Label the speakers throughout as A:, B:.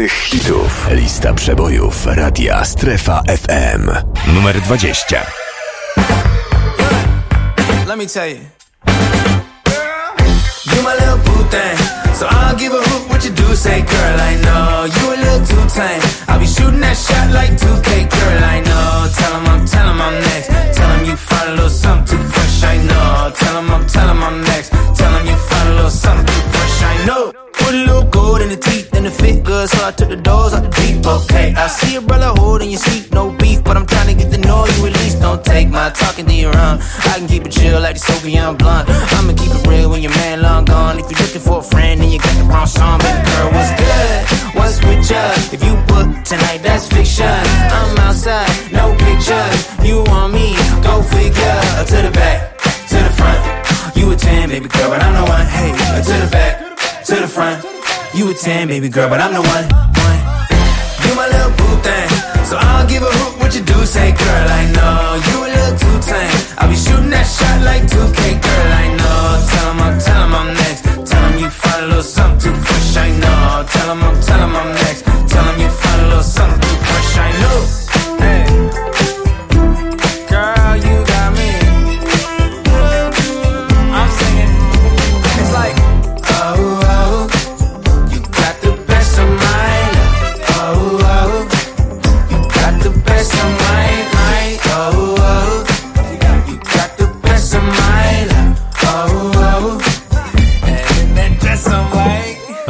A: aktualnych hitów. Lista przebojów Radia Strefa FM. Numer 20.
B: Let me tell you. You my little boo. So I'll give a hoot what you do say, girl. I know you a little too tame. I'll be shooting that shot like 2K, girl. I know. Tell him I'm, tell him I'm next. Tell him you find a little something too fresh. I know. Tell him I'm, tell him I'm next. Tell him you find a little something too fresh. I know. Put a little gold in the teeth and the fit good, so I took the doors out the deep. Okay, I see a brother holding your seat, no beef, but I'm trying to get know you at. Don't take my talking to your own. I can keep it chill like the Soviet blunt. I'ma keep it real when your man long gone. If you're looking for a friend, then you got the wrong song. Baby girl, what's good? What's with ya? If you book tonight, that's fiction. I'm outside, no pictures. You want me? Go figure. To the back, to the front. You a 10, baby girl, but I'm the one. Hey, to the back, to the front. You a 10, baby girl, but I'm the one. one. You my little boo thing. So I'll give a hoot what you do say, girl. I know you a little too tame. I'll be shooting that shot like 2K, girl. I know. Tell him I'm, tell him I'm next. Tell him you find a little something too fresh. I know. Tell him I'm, tell him I'm next. Tell him you find a little something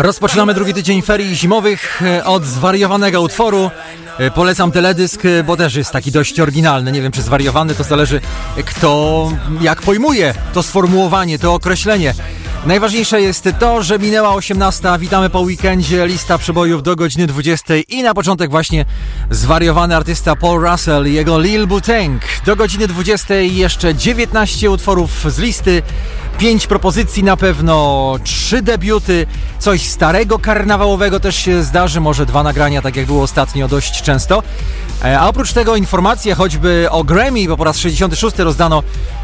C: Rozpoczynamy drugi tydzień ferii zimowych e, od zwariowanego utworu. E, Polecam teledysk, e, bo też jest taki dość oryginalny. Nie wiem, czy zwariowany, to zależy kto jak pojmuje to sformułowanie, to określenie. Najważniejsze jest to, że minęła 18. Witamy po weekendzie, lista przebojów do godziny 20 i na początek właśnie zwariowany artysta Paul Russell i jego Lil Buteng. Do godziny 20 jeszcze 19 utworów z listy, 5 propozycji na pewno, 3 debiuty, coś starego karnawałowego też się zdarzy, może dwa nagrania, tak jak było ostatnio dość często. E, A oprócz tego informacje choćby o Grammy, bo po raz 66 rozdano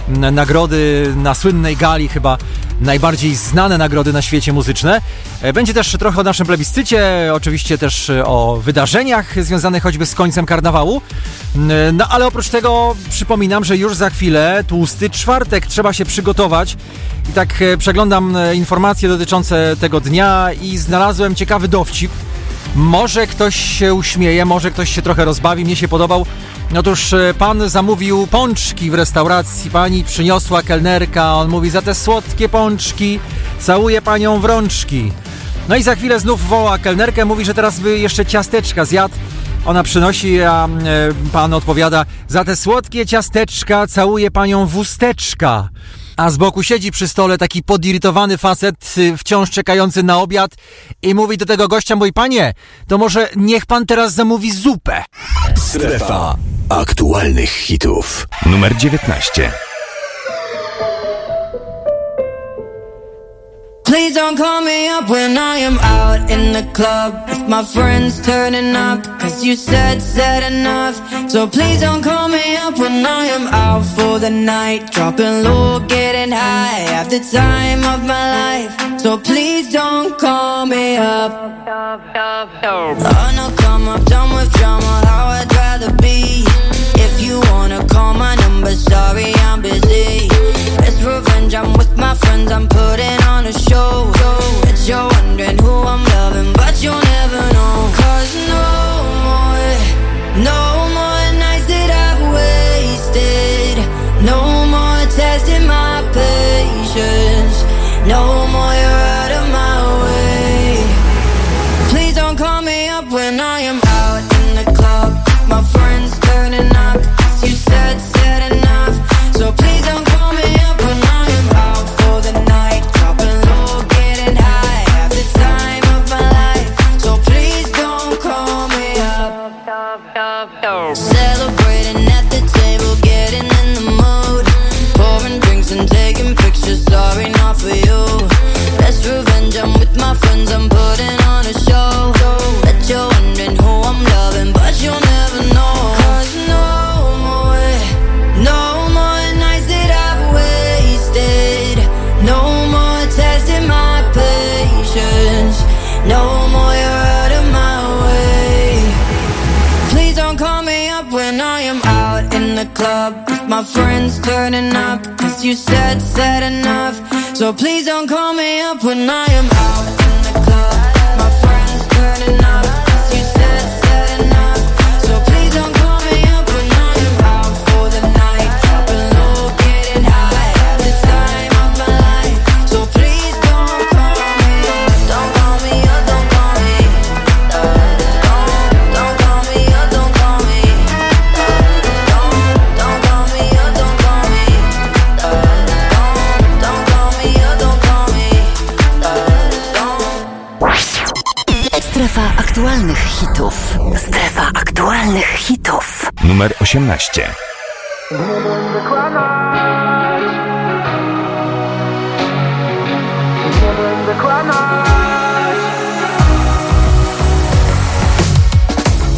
C: nagrody na słynnej gali, chyba najbardziej znane nagrody na świecie muzyczne. E, Będzie też trochę o naszym plebiscycie, oczywiście też o wydarzeniach związanych choćby z końcem karnawału. No ale oprócz tego przypominam, że już za chwilę, tłusty czwartek, trzeba się przygotować. I tak e, przeglądam e, informacje dotyczące tego dnia i znalazłem ciekawy dowcip. Może ktoś się uśmieje, może ktoś się trochę rozbawi, mnie się podobał. Otóż e, pan zamówił pączki w restauracji, pani przyniosła kelnerka, on mówi za te słodkie pączki całuję panią w rączki. No i za chwilę znów woła kelnerkę, mówi, że teraz by jeszcze ciasteczka zjadł. Ona przynosi, a pan odpowiada za te słodkie ciasteczka całuję panią w usteczka. A z boku siedzi przy stole taki podirytowany facet, y, wciąż czekający na obiad i mówi do tego gościa, mój panie, to może niech pan teraz zamówi zupę.
A: Strefa aktualnych hitów. Numer 19.
D: Please don't call me up when I am out in the club. If my friends turning up Cause you said, said enough. So please don't call me up when I am out for the night. Dropping low, getting high Have the time of my life. So please don't call me up. Oh no, come up, done with drama How I'd rather be. If you wanna call my number Sorry, I'm busy revenge, I'm with my friends I'm putting on a show. Bet you're wondering who I'm my friends turning up. Cause you said, said enough. So please don't call me up when I am out
E: aktualnych hitów.
F: Numer 18.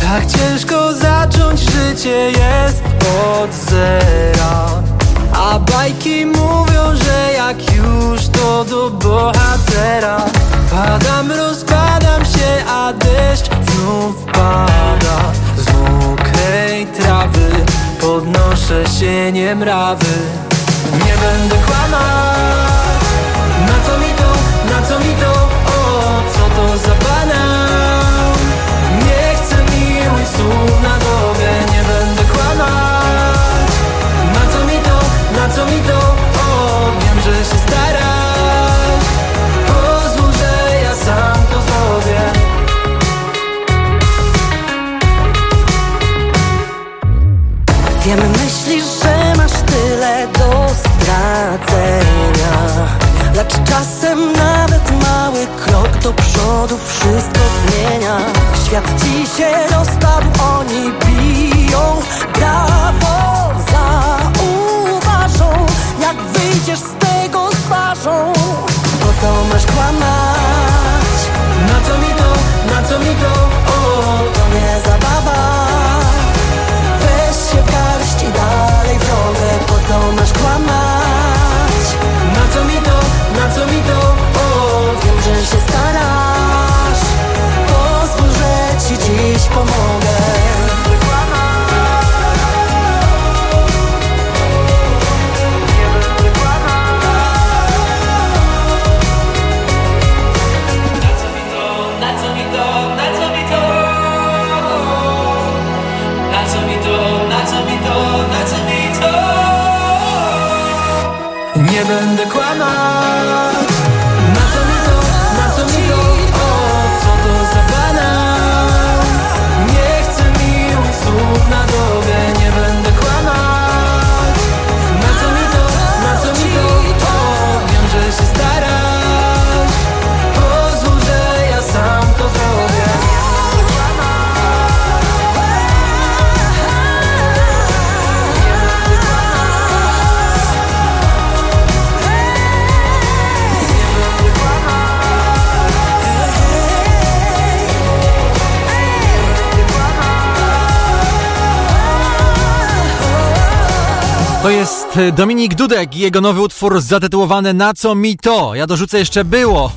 G: Tak ciężko zacząć życie jest od zera A bajki mówią, że jak już to do bohatera Padam, rozpadam się, a deszcz znów pada podnoszę się niemrawy Nie będę kłamać. Na co mi to, na co mi to, o co to za banał? Nie chcę miłych słów na
C: Dominik Dudek i jego nowy utwór zatytułowany Na co mi to? Ja dorzucę jeszcze było.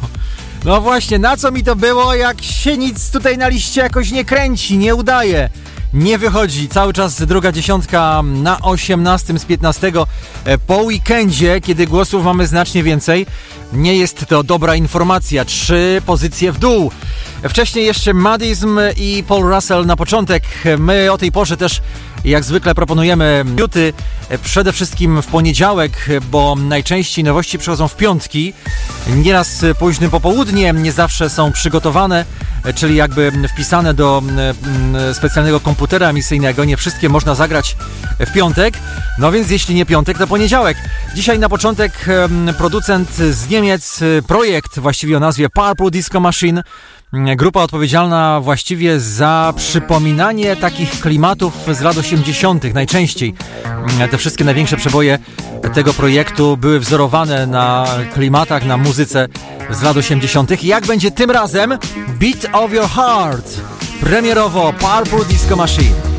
C: No właśnie, na co mi to było, jak się nic tutaj na liście jakoś nie kręci, nie udaje. Nie wychodzi. Cały czas druga dziesiątka na 18 z 15 e, po weekendzie, kiedy głosów mamy znacznie więcej. Nie jest to dobra informacja. Trzy pozycje w dół. Wcześniej jeszcze Madizm i Paul Russell na początek. My o tej porze też jak zwykle proponujemy newty przede wszystkim w poniedziałek, bo najczęściej nowości przychodzą w piątki. Nieraz późnym popołudniem, nie zawsze są przygotowane, czyli jakby wpisane do specjalnego komputera emisyjnego. Nie wszystkie można zagrać w piątek. No więc jeśli nie piątek, to poniedziałek. Dzisiaj na początek producent z Niemiec, projekt właściwie o nazwie Purple Disco Machine. Grupa odpowiedzialna właściwie za przypominanie takich klimatów z lat 80. najczęściej. Te wszystkie największe przeboje tego projektu były wzorowane na klimatach, na muzyce z lat 80. Jak będzie tym razem? Beat of Your Heart. Premierowo Purple Disco Machine.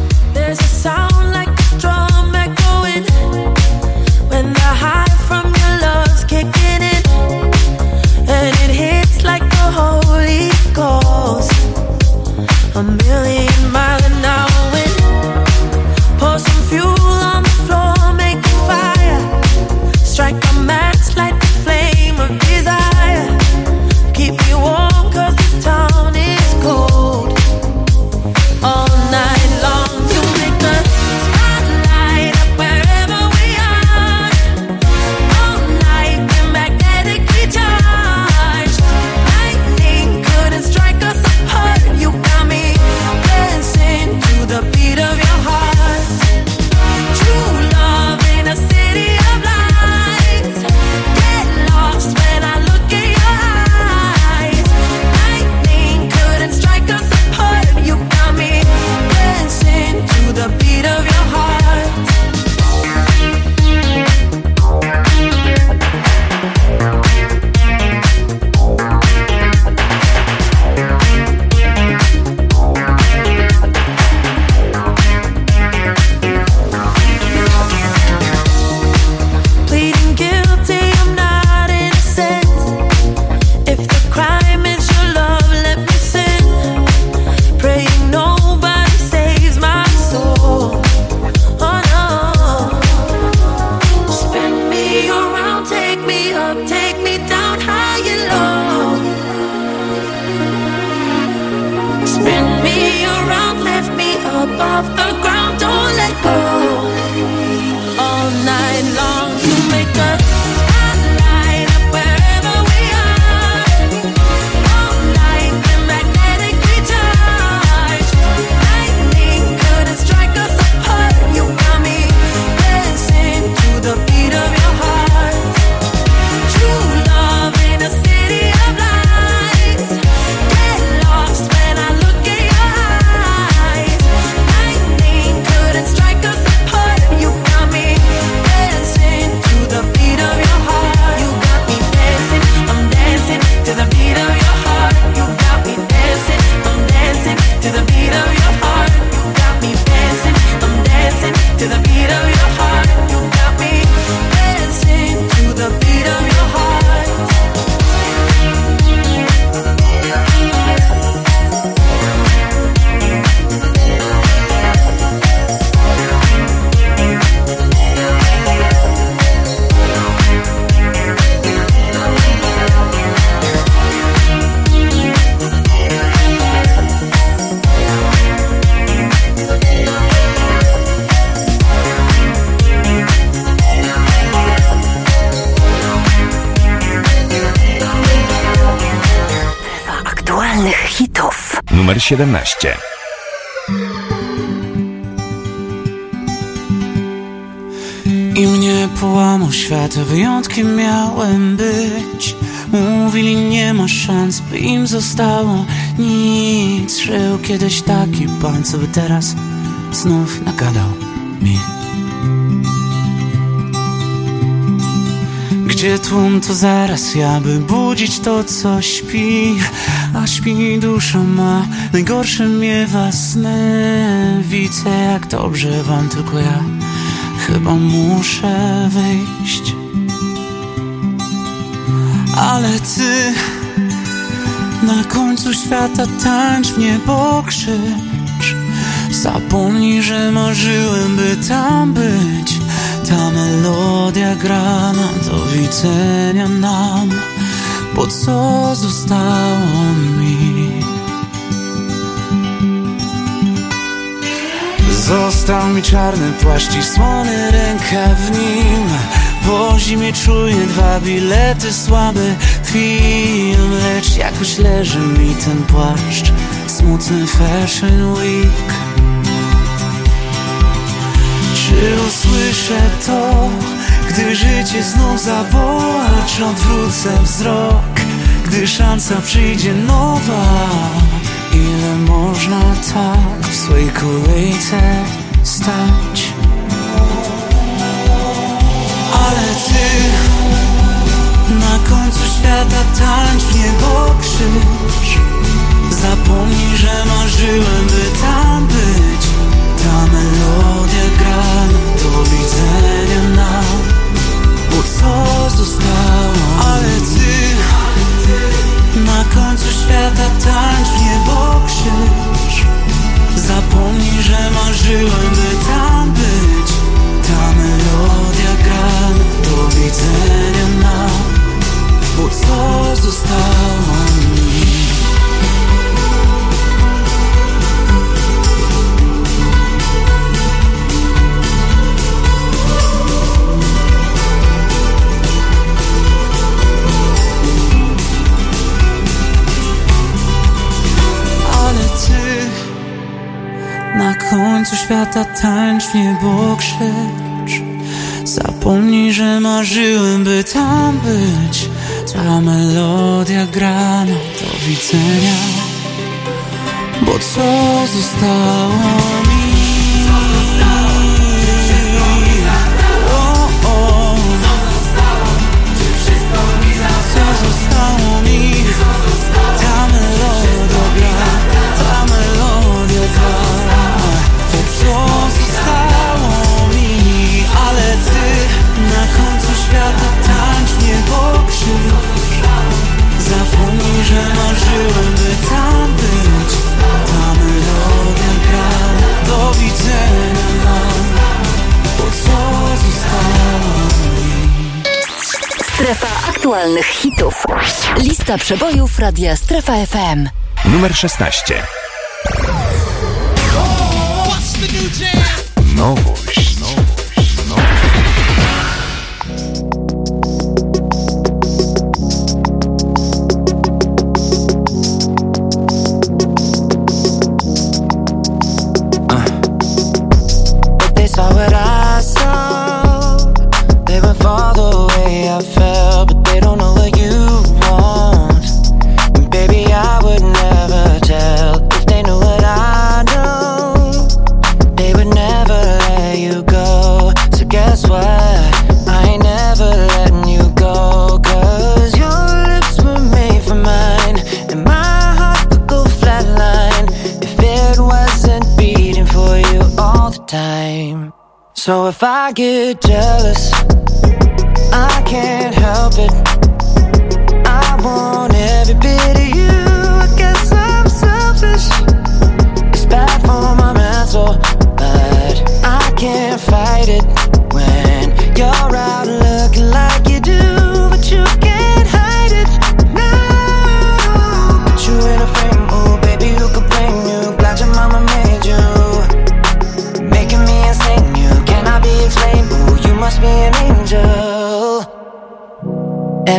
A: 17.
H: I mnie połamał świat, a wyjątkiem miałem być Mówili nie ma szans, by im zostało nic Żył kiedyś taki pan, co by teraz znów nagadał mi Gdzie tłum, to zaraz ja, by budzić to, co śpi. A śpi dusza ma, najgorsze miewa sny Widzę, jak dobrze wam, tylko ja Chyba muszę wyjść. Ale ty Na końcu świata tańcz w niebo krzycz Zapomnij, że marzyłem, by tam być Ta melodia gra nam do widzenia nam Bo co zostało mi? Został mi czarny płaszcz i słony ręka w nim. Po zimie czuję dwa bilety, słaby film Lecz jakoś leży mi ten płaszcz. Smutny fashion week Czy usłyszę to, gdy życie znów zawoła Czy odwrócę wzrok, gdy szansa przyjdzie nowa? Ile można tak w swojej kolejce stać? Ale ty na końcu świata tańcz w niebo krzycz Zapomnij, że marzyłem, by tam być Ta melodia gra do widzenia nam Bo co zostało, ale ty na końcu świata tańcz w niebo krzycz Zapomnij, że marzyłem, by tam być. Ta melodia gra do widzenia nam Bo co zostało? mi końcu świata tańcz niebo krzycz Zapomnij, że marzyłem, by tam być. Ta melodia gra nam do widzenia. Bo co zostało mi?
E: aktualnych hitów. Lista przebojów Radia Strefa FM.
A: Numer 16.
F: Nowość.
I: So if I get jealous, I can't help it.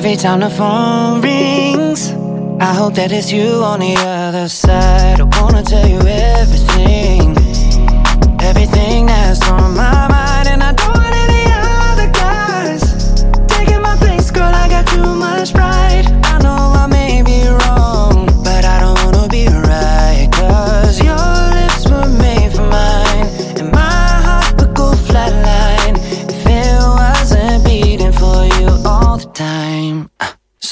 I: Every time the phone rings, I hope that it's you on the other side. I wanna tell you everything, everything that's on my mind,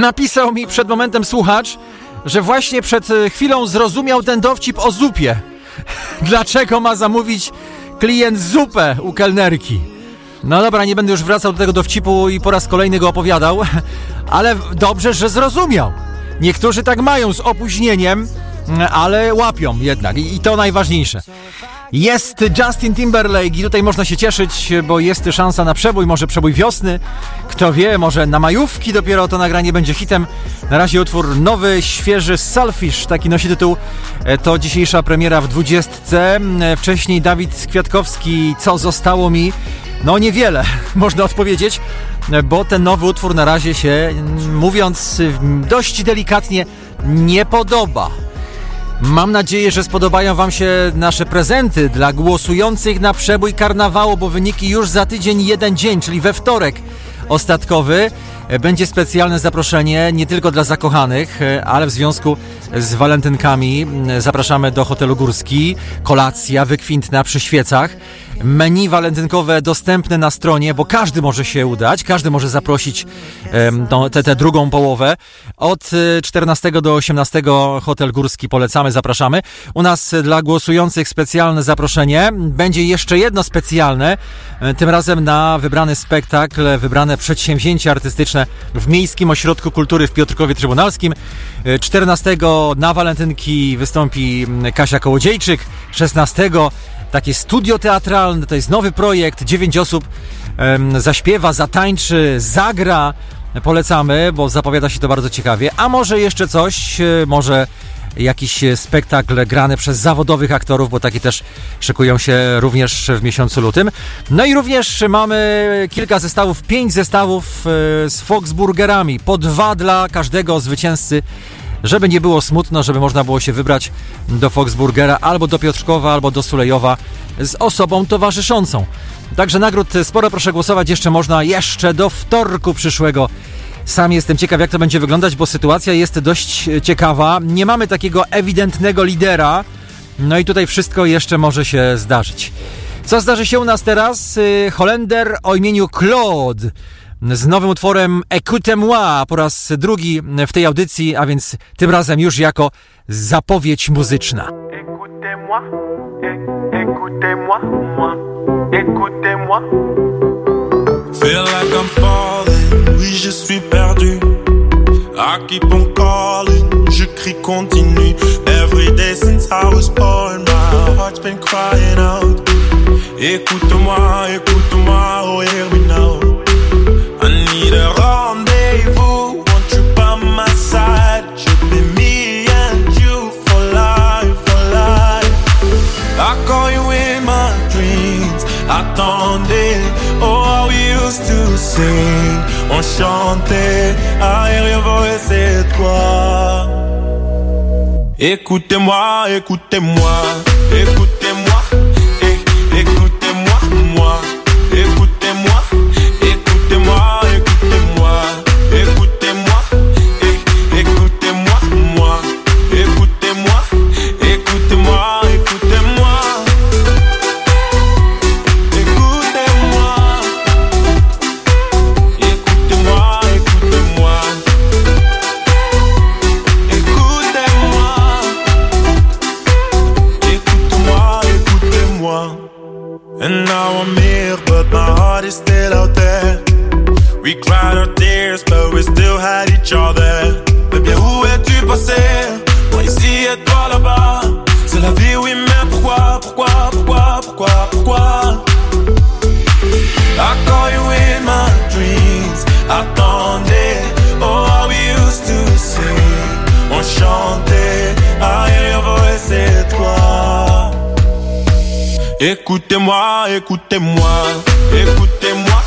C: Napisał mi przed momentem słuchacz, że właśnie przed e, chwilą zrozumiał ten dowcip o zupie. Dlaczego ma zamówić klient zupę u kelnerki? No dobra, nie będę już wracał do tego dowcipu i po raz kolejny go opowiadał, ale dobrze, że zrozumiał. Niektórzy tak mają z opóźnieniem, ale łapią jednak i to najważniejsze. Jest Justin Timberlake i tutaj można się cieszyć, bo jest szansa na przebój, może przebój wiosny. Kto wie, może na majówki dopiero to nagranie będzie hitem. Na razie utwór nowy, świeży, Selfish, taki nosi tytuł. E, To dzisiejsza premiera w dwudziestce. E, Wcześniej Dawid Kwiatkowski, Co zostało mi? No niewiele, można odpowiedzieć, e, bo ten nowy utwór na razie się, mówiąc dość delikatnie, nie podoba. Mam nadzieję, że spodobają Wam się nasze prezenty dla głosujących na przebój karnawału, bo wyniki już za tydzień, jeden dzień, czyli we wtorek ostatkowy. E, Będzie specjalne zaproszenie nie tylko dla zakochanych, e, ale w związku z walentynkami zapraszamy do hotelu Górski. Kolacja wykwintna przy świecach. Menu walentynkowe dostępne na stronie, bo każdy może się udać, każdy może zaprosić tę drugą połowę. Od e, 14 do 18 Hotel Górski polecamy, zapraszamy. U nas e, dla głosujących specjalne zaproszenie. Będzie jeszcze jedno specjalne, e, tym razem na wybrany spektakl, wybrane przedsięwzięcie artystyczne w Miejskim Ośrodku Kultury w Piotrkowie Trybunalskim. E, 14 na walentynki wystąpi mm, Kasia Kołodziejczyk, 16 takie studio teatralne, to jest nowy projekt, dziewięć osób em, zaśpiewa, zatańczy, zagra. Polecamy, bo zapowiada się to bardzo ciekawie. A może jeszcze coś, e, może jakiś spektakl grany przez zawodowych aktorów, bo takie też szykują się również w miesiącu lutym. No i również mamy kilka zestawów, pięć zestawów e, z Foxburgerami, po dwa dla każdego zwycięzcy żeby nie było smutno, żeby można było się wybrać do Foxburgera albo do Piotrkowa, albo do Sulejowa z osobą towarzyszącą. Także nagród sporo, proszę głosować, jeszcze można jeszcze do wtorku przyszłego. Sam jestem ciekaw, jak to będzie wyglądać, bo sytuacja jest dość ciekawa. Nie mamy takiego ewidentnego lidera, no i tutaj wszystko jeszcze może się zdarzyć. Co zdarzy się u nas teraz? Y, Holender o imieniu Claude z nowym utworem Écoutez-moi po raz drugi w tej audycji, a więc tym razem już jako zapowiedź muzyczna.
J: Écoutez-moi, é- écoutez-moi, moi, écoutez-moi.
K: Feel like I'm falling, oui je suis perdu. I keep on calling, je crie continue. Every day since I was born, my heart's been crying out. Écoute-moi, écoute-moi, oh hear me now. I need a rendezvous, want you by my side? Should be me and you for life, for life. I call you in my dreams. Attendez, oh how we used to sing. On chantait, aérien voix c'est toi. Écoutez-moi, écoutez-moi, écoutez-moi, écoutez-moi, moi, my heart is still out there. We cried our tears, but we still had each other. Mais bien, où es-tu passé? Moi ici et toi là-bas. C'est la vie, oui, mais pourquoi, pourquoi, pourquoi, pourquoi, pourquoi? I call you in my dreams. Attendez, oh, we used to sing. On chantait, Écoutez-moi, écoutez-moi, écoutez-moi,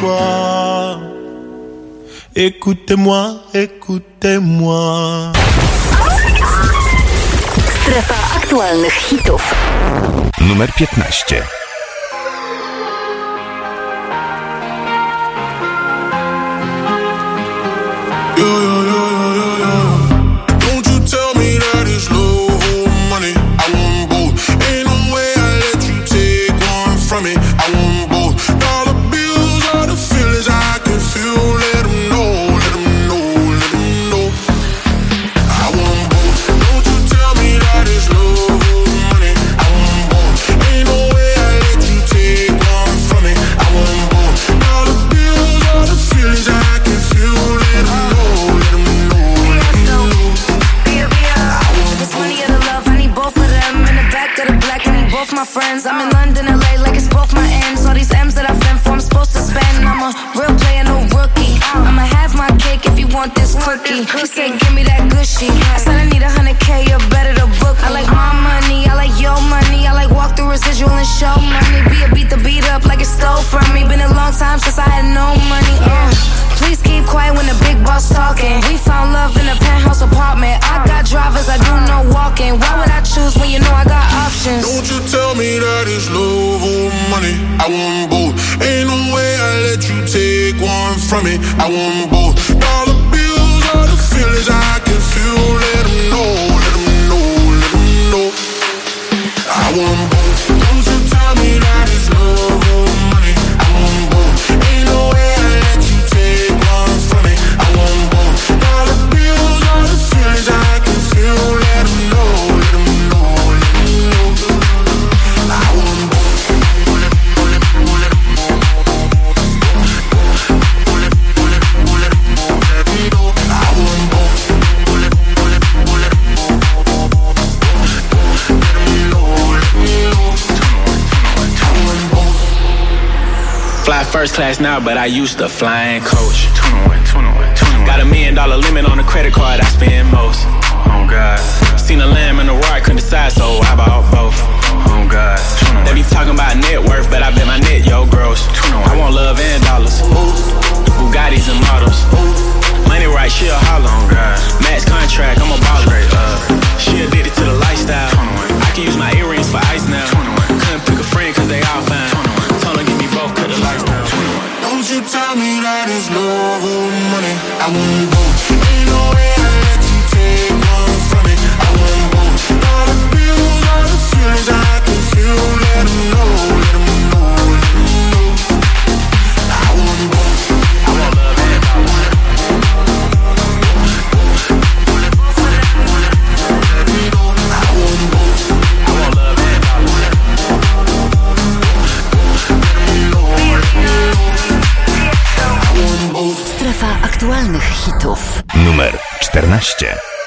K: toi. Écoutez-moi, écoutez-moi.
E: Strefa aktualnych hitów.
A: Numer 15.
L: Don't
M: my friends. I'm in London, want this cookie. He said, give me that gushy. I said, I need a hundred K, you're better to book. I like my money, I like your money. I like walk through residual and show money. Be a beat the beat up like it stole from me. Been a long time since I had no money. Uh. Please keep quiet when the big boss talking. We found love in a penthouse apartment. I got drivers, I do no walking. Why would I choose when you know I got options?
L: Don't you tell me that it's love or money. I want both. Ain't no way I let you take one from me. I want both. Dollar the I can feel. Let know, know, know. I want both. Don't you tell me that it's love or money. I want both. Ain't no way I let you take one me. I want both. I can feel.
N: First class now, but I used to flying coach. Got a million dollar limit on the credit card, I spend most. Oh God. Seen a lamb and a roar, I couldn't decide, so I bought both. Oh God. They be talking about net worth, but I bet my net, yo, gross. I want love and dollars. Bugattis and models. Money right, she a holler. Oh. Max contract, I'm a baller. She addicted to
L: tell me that it's love or money. I want both. Ain't no way I let you take one from me. I want both. All the bills, all the feelings I
A: 14.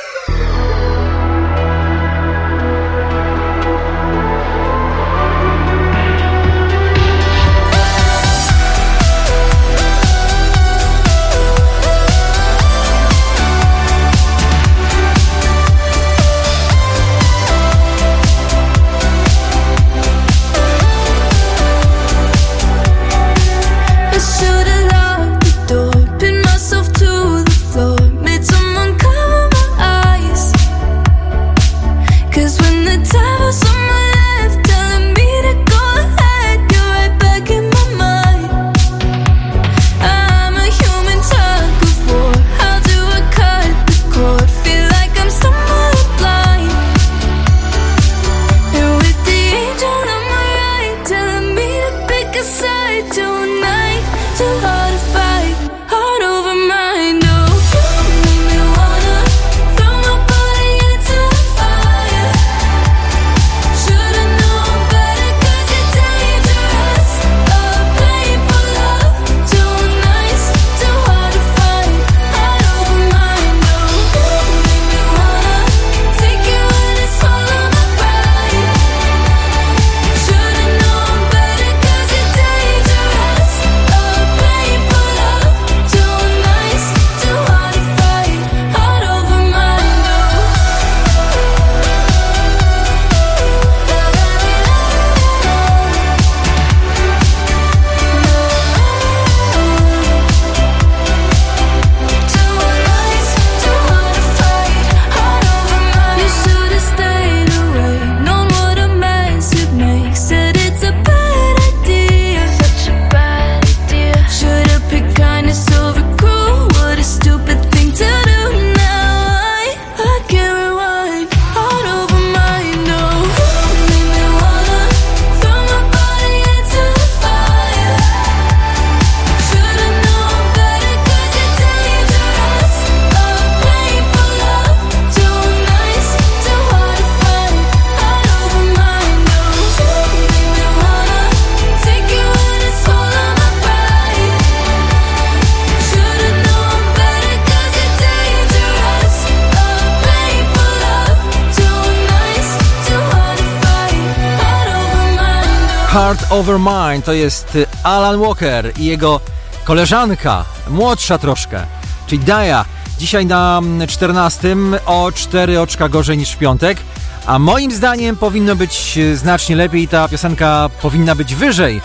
O: Heart Over
C: Mine to jest y, Alan Walker i jego koleżanka, młodsza troszkę, czyli Daya. Dzisiaj na mm, 14 o 4 oczka gorzej niż w piątek, a moim zdaniem powinno być y, znacznie lepiej ta piosenka powinna być wyżej.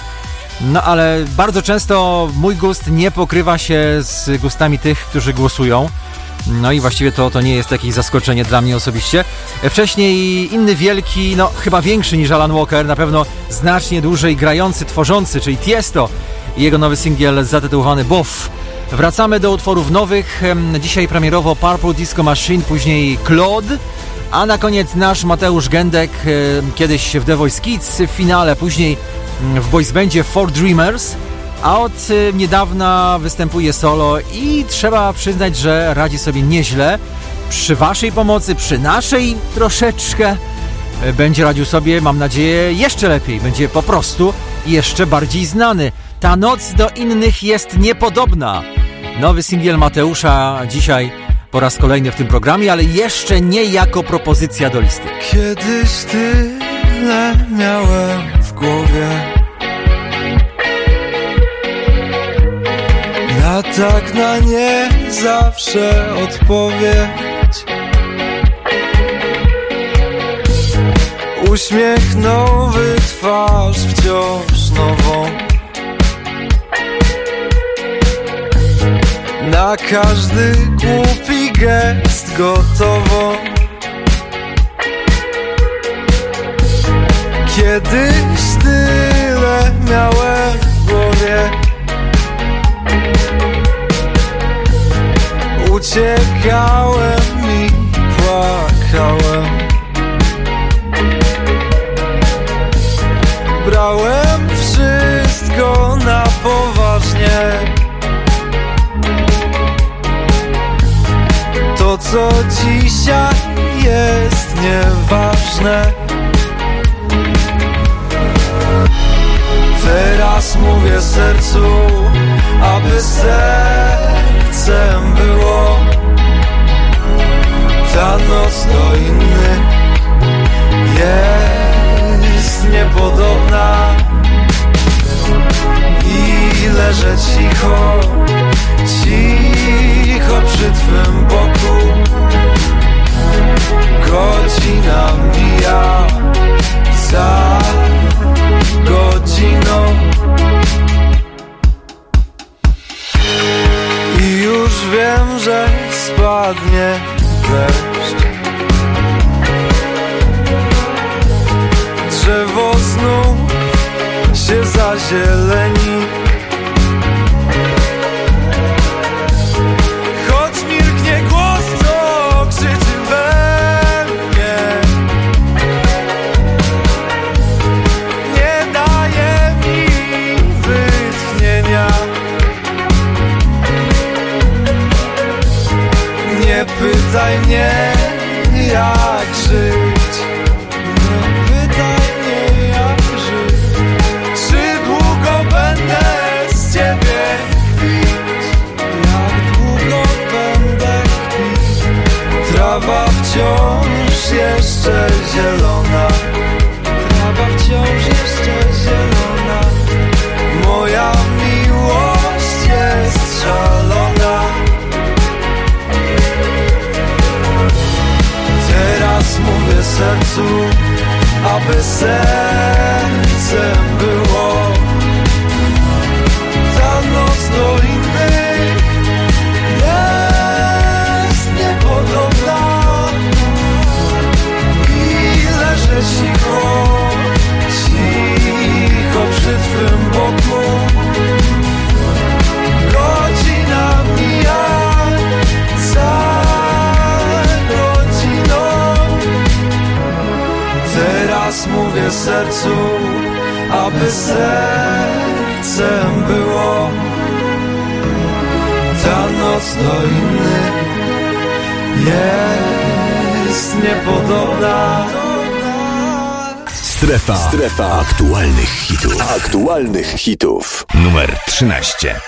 C: No ale bardzo często mój gust nie pokrywa się z gustami tych, którzy głosują. No i właściwie to, to nie jest jakieś zaskoczenie dla mnie osobiście. Wcześniej inny wielki, no chyba większy niż Alan Walker, na pewno znacznie dłużej grający, tworzący, czyli Tiesto i jego nowy singiel zatytułowany Boff. Wracamy do utworów nowych. Dzisiaj premierowo Purple Disco Machine, później Claude, a na koniec nasz Mateusz em, kiedyś w The Voice Kids w finale, później mm, w boys bandzie Four Dreamers, a od y, niedawna występuje solo i trzeba przyznać, że radzi sobie nieźle. Przy waszej pomocy, przy naszej troszeczkę y, będzie radził sobie, mam nadzieję, jeszcze lepiej. Będzie po prostu jeszcze bardziej znany. Ta noc do innych jest niepodobna. Nowy singiel Mateusza dzisiaj po raz kolejny w tym programie, ale jeszcze nie jako propozycja do listy.
G: Kiedyś tyle miałem w głowie tak na nie zawsze odpowiedź. Uśmiech nowy, twarz wciąż nową. Na każdy głupi gest gotowo. Kiedyś tyle miałem w głowie Uciekałem i płakałem. Brałem wszystko na poważnie. To co dzisiaj jest nieważne. Teraz mówię sercu, aby sercem było. Ta noc do innych jest niepodobna. I leżę cicho, cicho przy twym boku. Godzina mija za godziną że spadnie deszcz Drzewo znów się zazieleni sercu, aby sercem było Mówię sercu, aby sercem było Ta noc do innych jest niepodobna
A: Strefa. Strefa aktualnych hitów. Aktualnych hitów. Numer 13.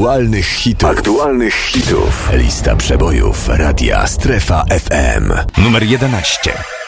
F: Aktualnych hitów.
B: Aktualnych hitów. Lista przebojów Radia Strefa FM. Numer 11.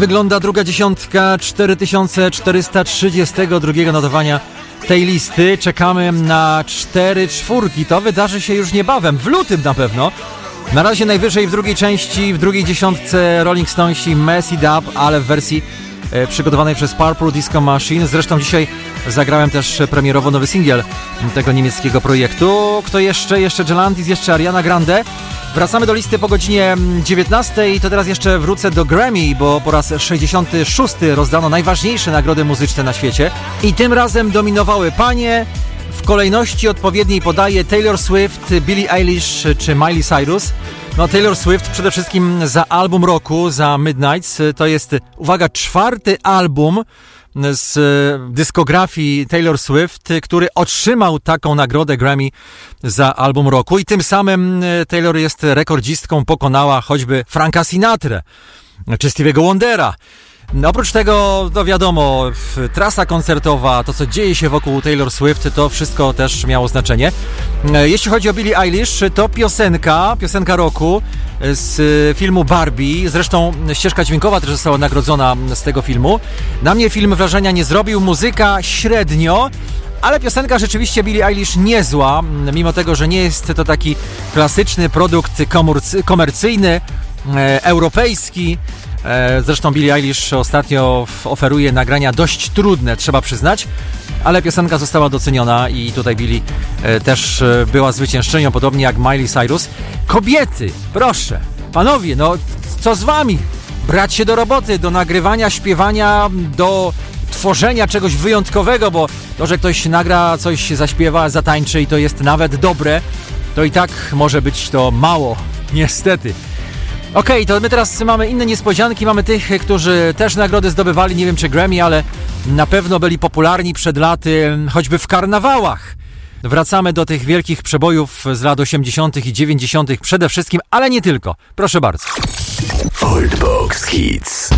C: wygląda druga dziesiątka 4432 notowania tej listy. Czekamy na cztery czwórki. To wydarzy się już niebawem, w lutym na pewno. Na razie najwyżej w drugiej części, w drugiej dziesiątce Rolling Stonesi Messy Dub, ale w wersji e, przygotowanej przez Purple Disco Machine. Zresztą dzisiaj zagrałem też premierowo nowy singiel tego niemieckiego projektu. Kto jeszcze? Jeszcze Gelantis, jeszcze Ariana Grande. Wracamy do listy po godzinie 19 i to teraz jeszcze wrócę do Grammy, bo po raz 66 rozdano najważniejsze nagrody muzyczne na świecie i tym razem dominowały panie. W kolejności odpowiedniej podaje Taylor Swift, Billie Eilish czy Miley Cyrus. No Taylor Swift przede wszystkim za album roku, za Midnights. To jest, uwaga, czwarty album z dyskografii Taylor Swift, który otrzymał taką nagrodę Grammy za album roku i tym samym e, Taylor jest rekordzistką, pokonała choćby Franka Sinatra czy Stevie'ego Wondera. No, oprócz tego, no wiadomo, trasa koncertowa, to co dzieje się wokół Taylor Swift, to wszystko też miało znaczenie. E, jeśli chodzi o Billie Eilish, to piosenka, piosenka roku z filmu Barbie. Zresztą ścieżka dźwiękowa też została nagrodzona z tego filmu. Na mnie film wrażenia nie zrobił, muzyka średnio. Ale piosenka rzeczywiście Billie Eilish niezła, mimo tego, że nie jest to taki klasyczny produkt komercyjny, e, europejski. E, zresztą Billie Eilish ostatnio oferuje nagrania dość trudne, trzeba przyznać, ale piosenka została doceniona i tutaj Billie e, też e, była zwyciężczynią, podobnie jak Miley Cyrus. Kobiety, proszę, panowie, no co z wami? Brać się do roboty, do nagrywania, śpiewania, do tworzenia czegoś wyjątkowego, bo to, że ktoś nagra coś, zaśpiewa, zatańczy i to jest nawet dobre, to i tak może być to mało, niestety. Okej, okay, to my teraz mamy inne niespodzianki. Mamy tych, którzy też nagrody zdobywali, nie wiem czy Grammy, ale na pewno byli popularni przed laty, choćby w karnawałach. Wracamy do tych wielkich przebojów z lat 80. i 90. przede wszystkim, ale nie tylko. Proszę bardzo.
P: Oldbox Hits.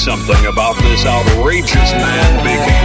P: Something about this outrageous man became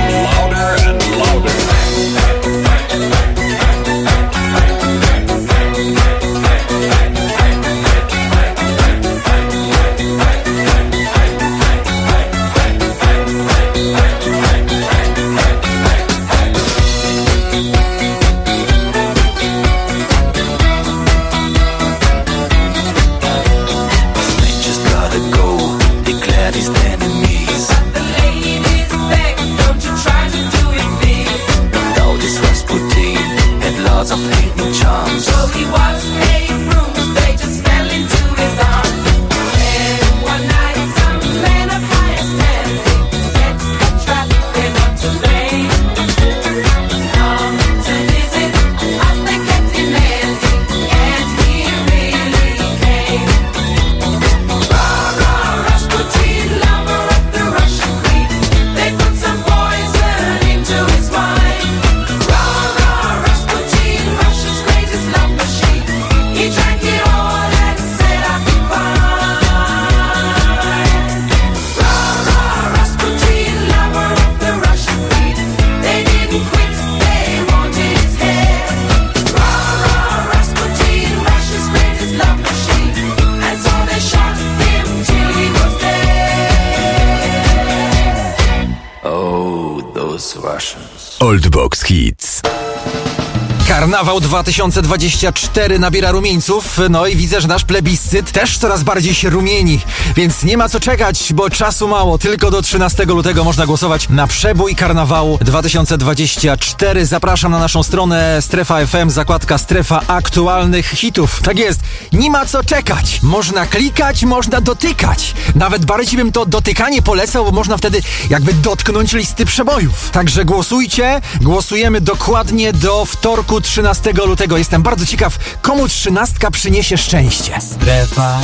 C: 2024 nabiera rumieńców, no i widzę, że nasz plebiscyt też coraz bardziej się rumieni, więc nie ma co czekać, bo czasu mało. Tylko do 13 lutego można głosować na przebój Karnawału 2024. Zapraszam na naszą stronę Strefa FM, zakładka Strefa aktualnych hitów. Tak jest, nie ma co czekać. Można klikać, można dotykać. Nawet bardziej bym to dotykanie polecał, bo można wtedy jakby dotknąć listy przebojów. Także głosujcie, głosujemy dokładnie do wtorku 13 lutego. Jestem bardzo ciekaw, komu trzynastka przyniesie szczęście.
Q: Strefa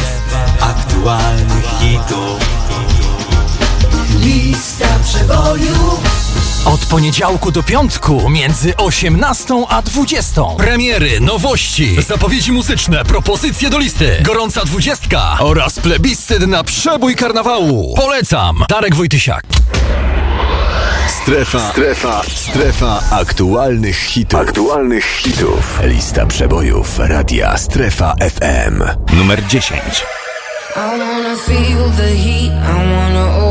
Q: aktualnych hitów. Lista przebojów.
C: Od poniedziałku do piątku między 18 a 20. Premiery, nowości, zapowiedzi muzyczne, propozycje do listy, gorąca dwudziestka oraz plebiscyt na przebój karnawału. Polecam. Darek Wojtysiak.
A: Strefa, strefa, strefa aktualnych hitów. Aktualnych hitów. Lista przebojów radia Strefa FM. Numer 10.
D: I wanna feel the heat, I wanna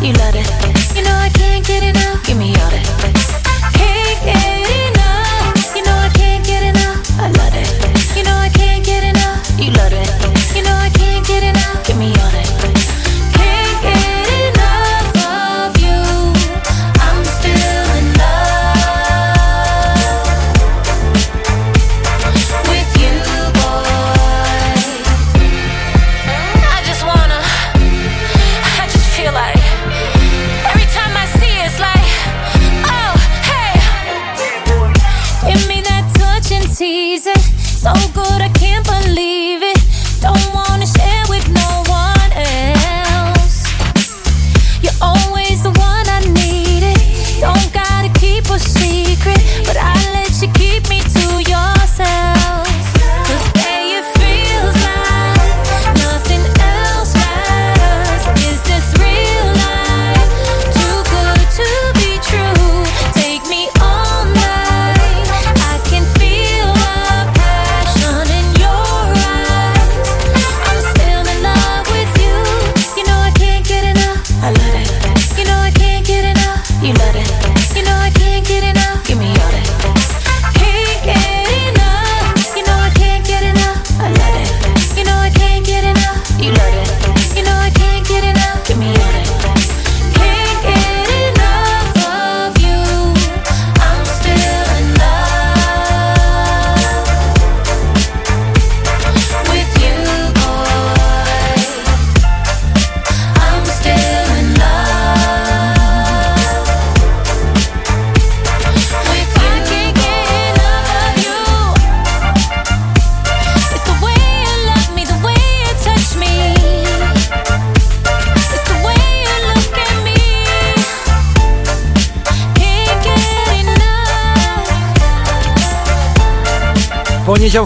O: You love it.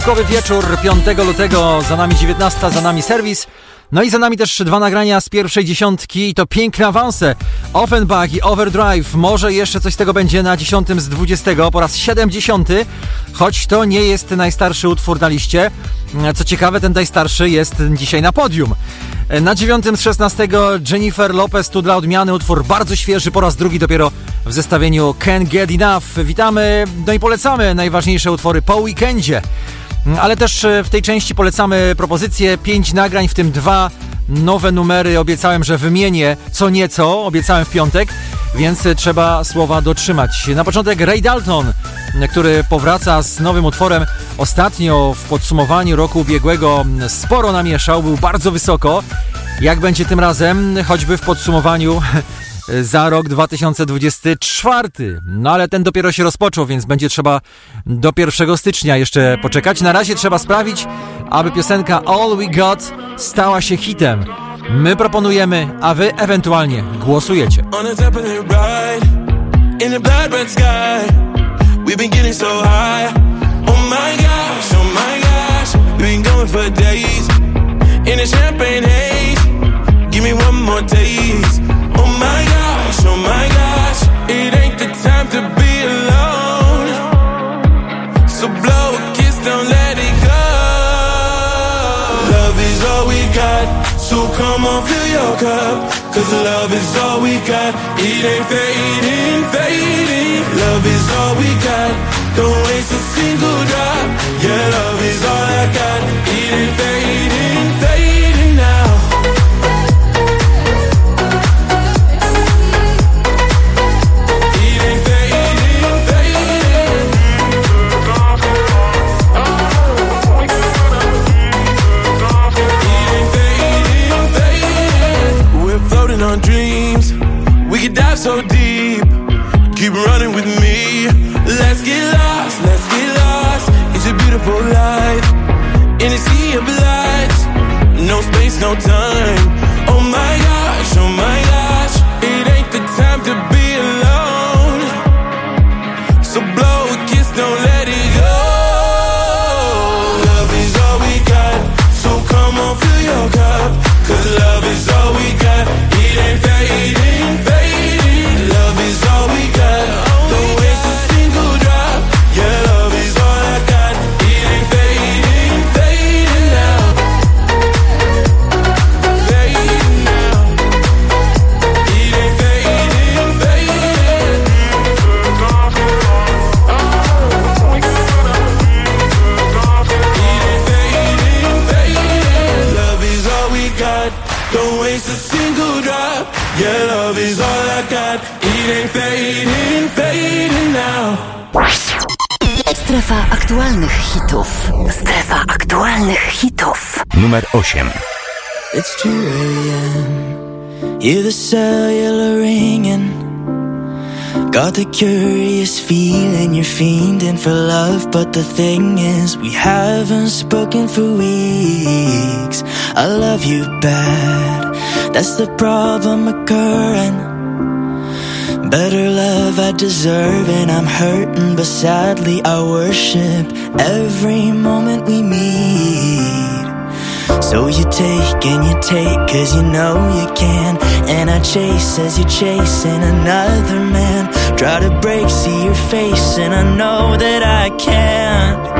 C: Poniedziałkowy wieczór 5 lutego, za nami 19, za nami serwis. No i za nami też dwa nagrania z pierwszej dziesiątki i to piękne awanse. Offenbach i Overdrive. Może jeszcze coś z tego będzie na 10 z 20 po raz 70, choć to nie jest najstarszy utwór na liście. Co ciekawe, ten najstarszy jest dzisiaj na podium. Na 9 z 16 Jennifer Lopez, tu dla odmiany utwór bardzo świeży, po raz drugi dopiero w zestawieniu Can't Get Enough. Witamy, no i polecamy najważniejsze utwory po weekendzie. Ale też e, w tej części polecamy propozycje, pięć nagrań, w tym dwa nowe numery. Obiecałem, że wymienię co nieco, obiecałem w piątek, więc e, trzeba słowa dotrzymać. Na początek Ray Dalton, który powraca z nowym utworem. Ostatnio w podsumowaniu roku ubiegłego m, sporo namieszał, był bardzo wysoko. Jak będzie tym razem, choćby w podsumowaniu za rok 2024. No ale ten dopiero się rozpoczął, więc będzie trzeba do 1 stycznia jeszcze poczekać. Na razie trzeba sprawić, aby piosenka All We Got stała się hitem. My proponujemy, a wy ewentualnie głosujecie.
G: Days. More taste. Oh my gosh, oh my gosh, it ain't the time to be alone. So blow a kiss, don't let it go. Love is all we got, so come on, fill your cup. Cause love is all we got, it ain't fading, fading. Love is all we got, don't waste a single drop. Yeah, love is all I got, it ain't fading,
K: time
E: hitów. Strefa aktualnych hitów.
F: Numer 8.
R: It's 2 a.m. Hear the cellular ringing. Got the curious feeling you're fiending for love, but the thing is, we haven't spoken for weeks. I love you bad. That's the problem occurring better love I deserve, and I'm hurting, but sadly I worship every moment we meet. So you take and you take, cause you know you can. And I chase as you're chasing another man. Try to break, see your face, and I know that I can't.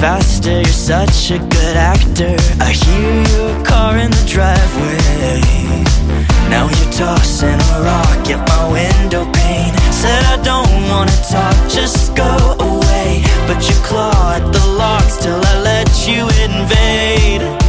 R: faster, you're such a good actor. I hear your car in the driveway. Now you're tossing a rock at my window pane. Said I don't wanna talk, just go away. But you claw at the locks till I let you invade.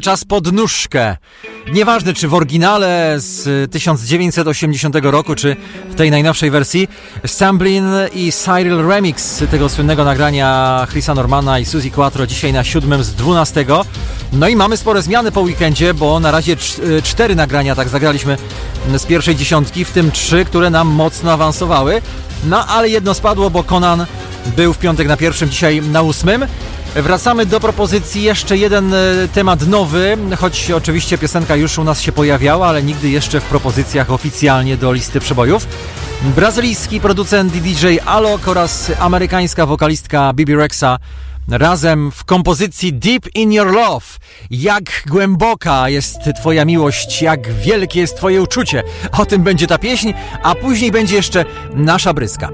C: Cały czas pod nóżkę. Nieważne, czy w oryginale z 1980 roku, czy w tej najnowszej wersji, Samblin i Cyril Remix tego słynnego nagrania Chrisa Normana i Suzy Quattro dzisiaj na 7 z 12. No i mamy spore zmiany po weekendzie, bo na razie y, cztery nagrania tak zagraliśmy z pierwszej dziesiątki, w tym trzy, które nam mocno awansowały. No ale jedno spadło, bo Conan był w piątek na pierwszym, dzisiaj na ósmym. Wracamy do propozycji. Jeszcze jeden e, temat nowy, choć oczywiście piosenka już u nas się pojawiała, ale nigdy jeszcze w propozycjach oficjalnie do listy przebojów. Brazylijski producent DJ Alok oraz amerykańska wokalistka Bibi Rexa razem w kompozycji Deep in Your Love. Jak głęboka jest Twoja miłość, jak wielkie jest Twoje uczucie. O tym będzie ta pieśń, a później będzie jeszcze nasza bryska.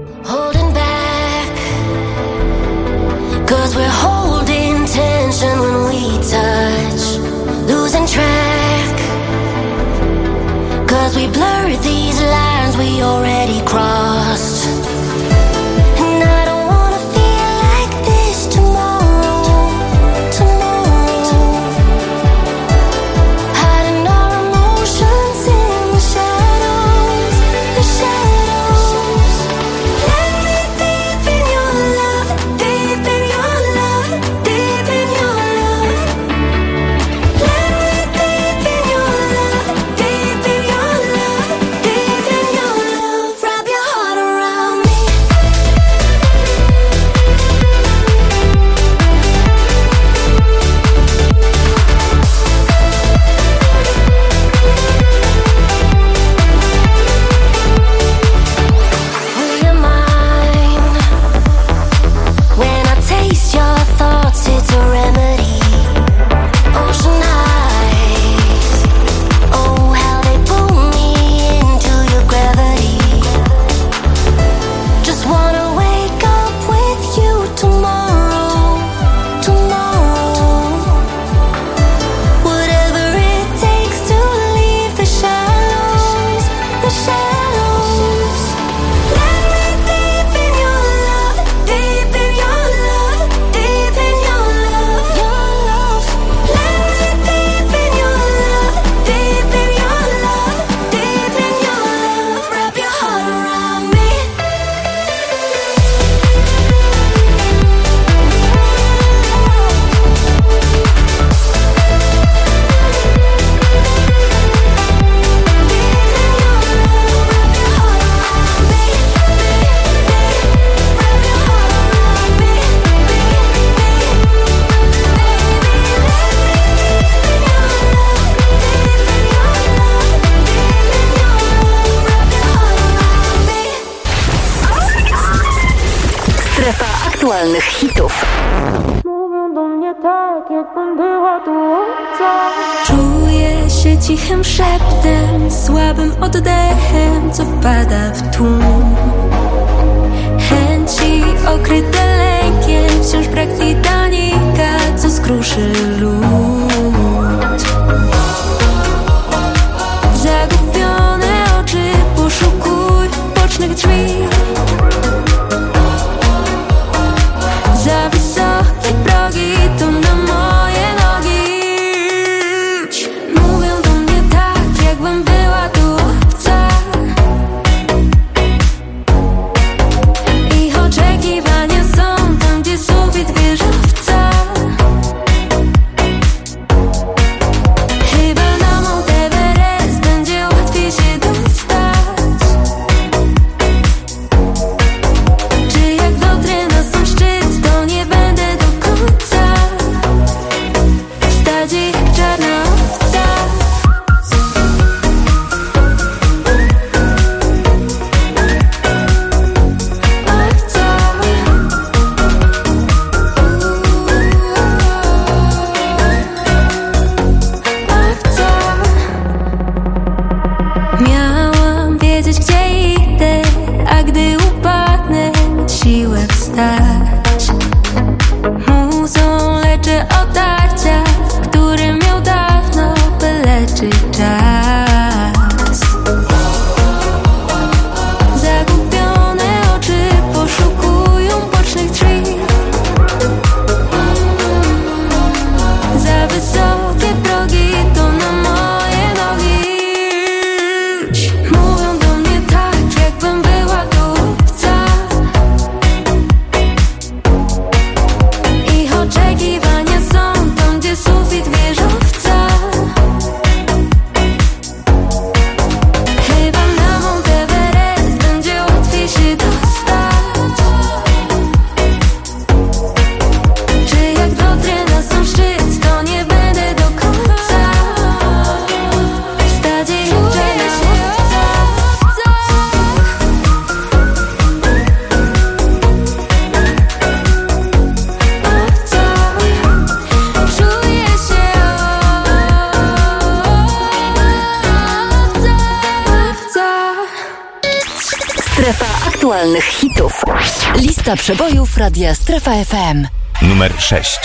E: Przebojów Radia Strefa FM.
S: Numer 6.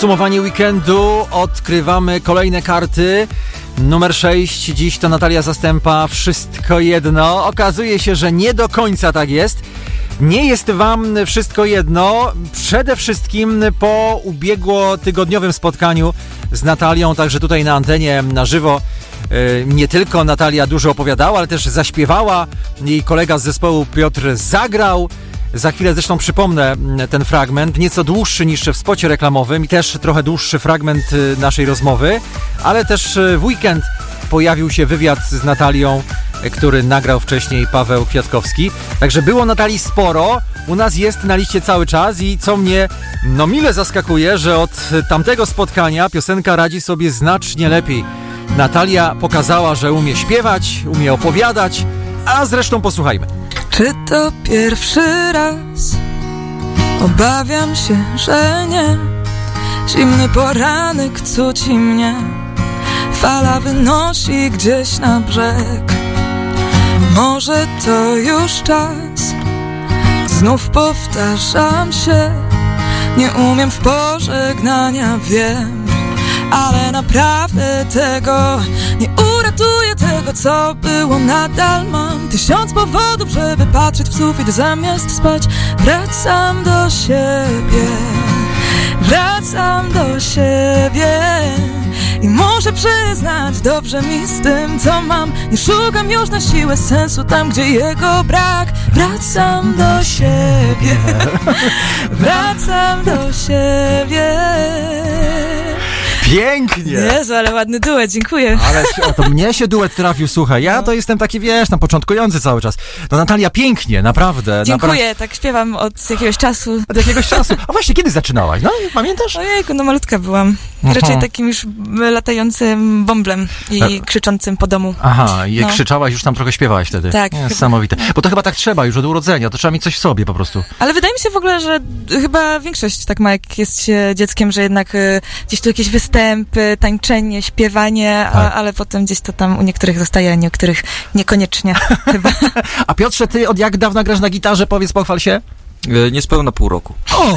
C: Podsumowanie weekendu, odkrywamy kolejne karty. Numer 6, dziś to Natalia Zastępa, wszystko jedno. Okazuje się, że nie do końca tak jest. Nie jest wam wszystko jedno. Przede wszystkim po ubiegłotygodniowym spotkaniu z Natalią, także tutaj na antenie na żywo. e, Nie tylko Natalia dużo opowiadała, ale też zaśpiewała. Jej kolega z zespołu Piotr zagrał. Za chwilę zresztą przypomnę mm, ten fragment, nieco dłuższy niż w spocie reklamowym i też trochę dłuższy fragment y, naszej rozmowy, ale też y, w weekend pojawił się wywiad z Natalią, y, który nagrał wcześniej Paweł Kwiatkowski. Także było Natalii sporo, u nas jest na liście cały czas i co mnie no mile zaskakuje, że od tamtego spotkania piosenka radzi sobie znacznie lepiej. Natalia pokazała, że umie śpiewać, umie opowiadać, a zresztą posłuchajmy.
S: Czy to pierwszy raz? Obawiam się, że nie. Zimny poranek cuci mnie. Fala wynosi gdzieś na brzeg. Może to już czas? Znów powtarzam się. Nie umiem w pożegnania, wiem Ale naprawdę tego nie uratuję tego, co było Nadal. Mam tysiąc powodów, żeby patrzeć w sufit zamiast spać Wracam do siebie. Wracam do siebie i muszę przyznać, dobrze mi z tym, co mam. Nie szukam już na siłę sensu tam, gdzie jego brak. Wracam do siebie. Wracam do siebie
C: Pięknie!
S: Jezu, ale ładny duet, dziękuję
C: Ale o, to mnie się duet trafił, słuchaj. Ja to jestem taki, wiesz, tam początkujący cały czas. No Natalia, pięknie, naprawdę.
S: Dziękuję, tak śpiewam od jakiegoś czasu.
C: Od jakiegoś czasu. A właśnie, kiedy zaczynałaś? No, pamiętasz?
S: Ojejku, no malutka byłam.
C: Aha.
S: Raczej takim już latającym bąblem i
C: E-
S: krzyczącym po domu.
C: Aha, i
S: No.
C: krzyczałaś, już tam trochę śpiewałaś wtedy.
S: Tak.
C: Niesamowite. Bo to chyba tak trzeba już od urodzenia, to trzeba mieć coś w sobie po prostu.
S: Ale wydaje mi się w ogóle, że chyba większość tak ma, jak jest się dzieckiem, że jednak y, gdzieś tu jakieś występy, tańczenie, śpiewanie, a,
C: Tak.
S: ale potem gdzieś to tam u niektórych zostaje, a niektórych niekoniecznie chyba.
C: A Piotrze, ty od jak dawna grasz na gitarze? Powiedz, pochwal się.
T: Niespełna pół roku.
C: O,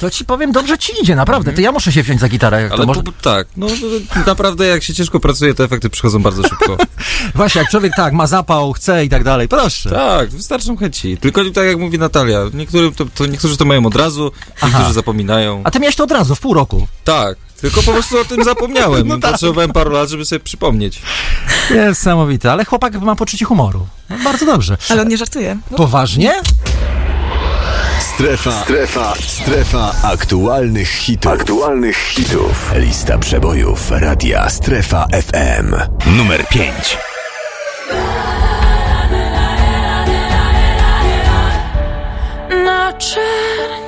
C: to ci powiem, dobrze ci idzie, naprawdę. To ja muszę się wziąć za gitarę. Jak
T: Ale
C: to może...
T: po- tak, no to naprawdę jak się ciężko pracuje, to efekty przychodzą bardzo szybko.
C: Właśnie, jak człowiek tak, ma zapał, chce i tak dalej, proszę.
T: tak, wystarczą chęci. Tylko tak jak mówi Natalia, niektórym to, to niektórzy to mają od razu, niektórzy zapominają.
C: A ty miałeś to od razu, w pół roku.
T: Tak, tylko po prostu o tym zapomniałem.
C: No tak.
T: Potrzebowałem paru lat, żeby sobie przypomnieć.
C: Niesamowite, ale chłopak ma poczucie humoru. No, bardzo dobrze.
S: Ale on nie żartuje.
C: Poważnie?
F: Strefa, strefa, strefa aktualnych hitów. Aktualnych hitów. Lista przebojów radia Strefa FM. Numer 5.
U: na czerń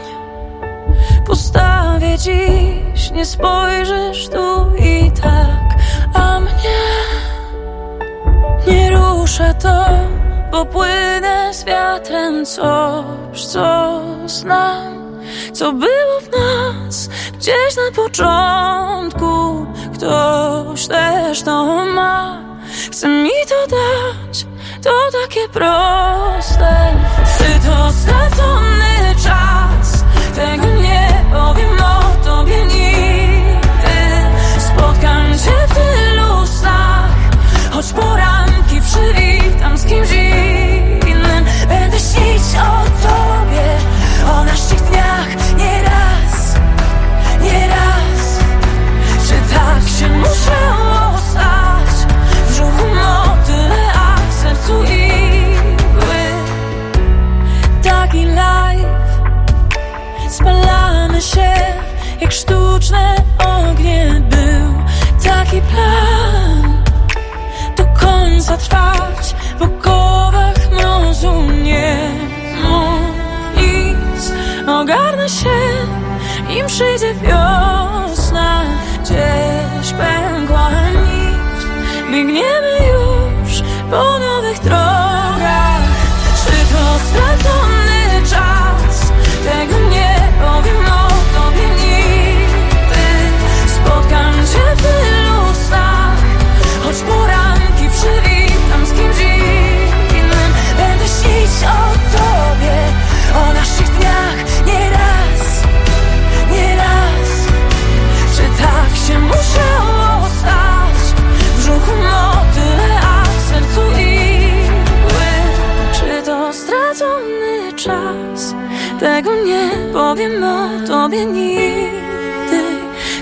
U: Postawię dziś, nie spojrzysz tu i tak A mnie nie rusza to Bo płynę z wiatrem coś, co znam Co było w nas gdzieś na początku. Ktoś też to ma. Chce mi to dać To takie proste. Czy to stracony czas Tego trwać w głowach mrozu nie mów nic. Ogarnę się, im przyjdzie wiosna Gdzieś pękła nić.
S: Biegniemy już po tobie nigdy.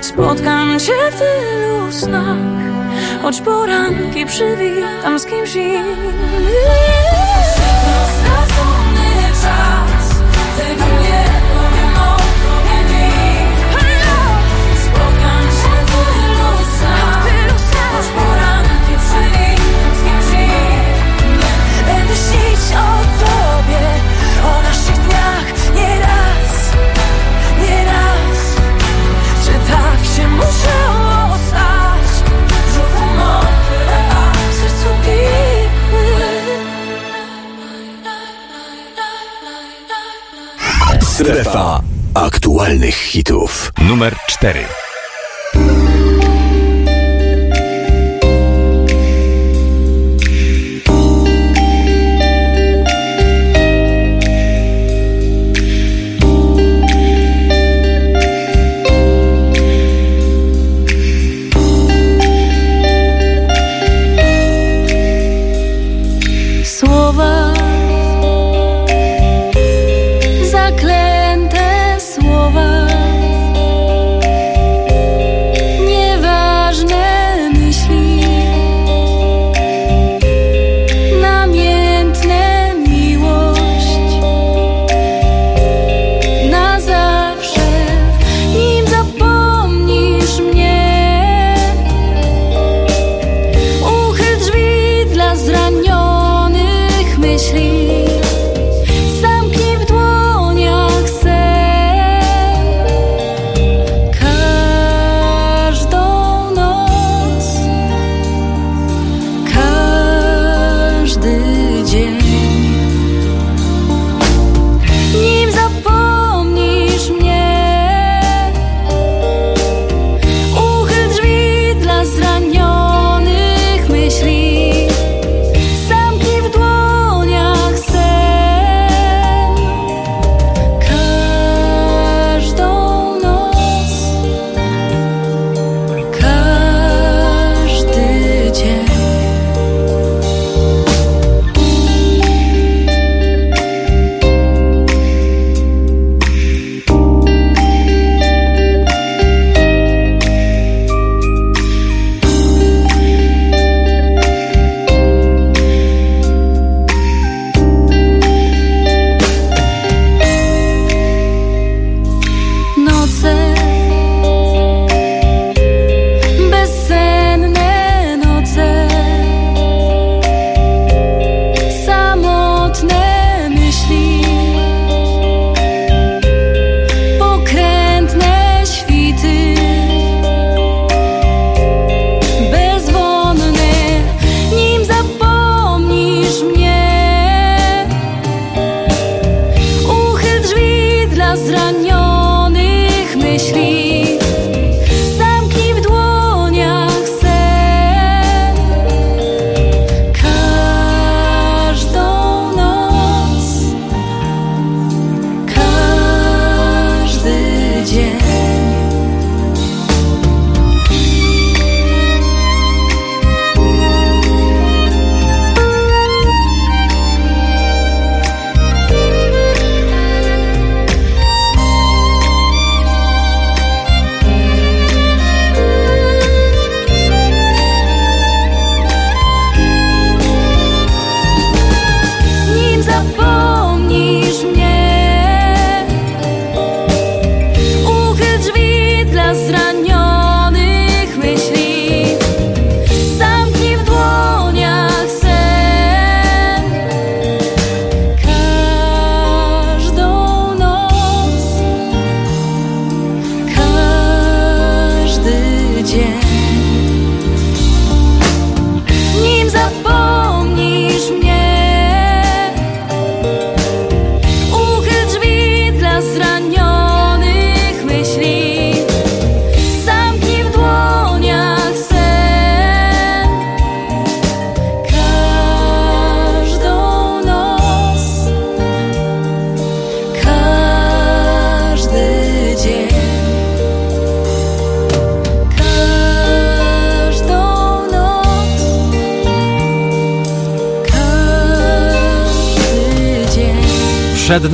S: Spotkam cię w tylu snach Choć poranki przywijam z kimś innym.
F: żadnych hitów. Numer 4.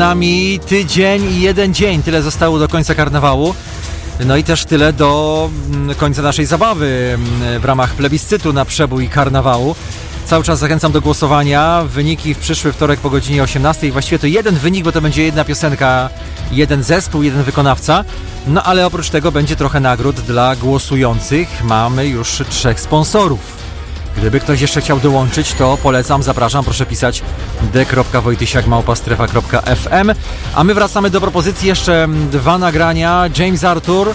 C: nami tydzień i jeden dzień. Tyle zostało do końca karnawału. No i też tyle do mm, końca naszej zabawy mm, w ramach plebiscytu na przebój karnawału. Cały czas zachęcam do głosowania. Wyniki w przyszły wtorek po godzinie 18. Właściwie to jeden wynik, bo to będzie jedna piosenka, jeden zespół, jeden wykonawca. No ale oprócz tego będzie trochę nagród dla głosujących. Mamy już trzech sponsorów. Gdyby ktoś jeszcze chciał dołączyć, to polecam, zapraszam, proszę pisać d.wojtysiakmałpastrefa.fm A my wracamy do propozycji jeszcze dwa nagrania. James Arthur,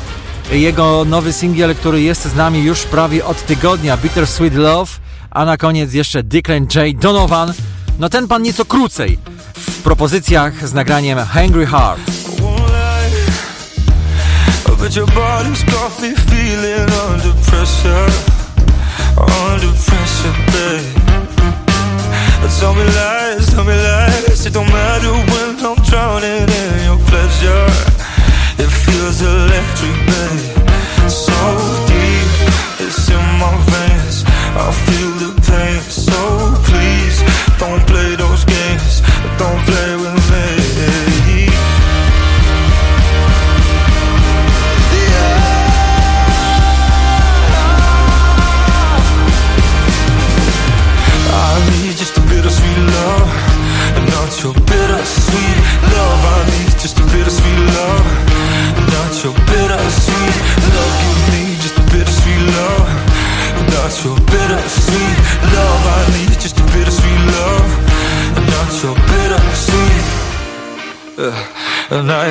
C: jego nowy singiel, który jest z nami już prawie od tygodnia, Bitter Sweet Love, a na koniec jeszcze Declan J. Donovan. No ten pan nieco krócej w propozycjach z nagraniem Hungry Heart.
K: But your body's feeling under pressure, under pressure, babe. Tell me lies, tell me lies. It don't matter when I'm drowning in your pleasure. It feels electric, babe. So deep, it's in my veins. I feel the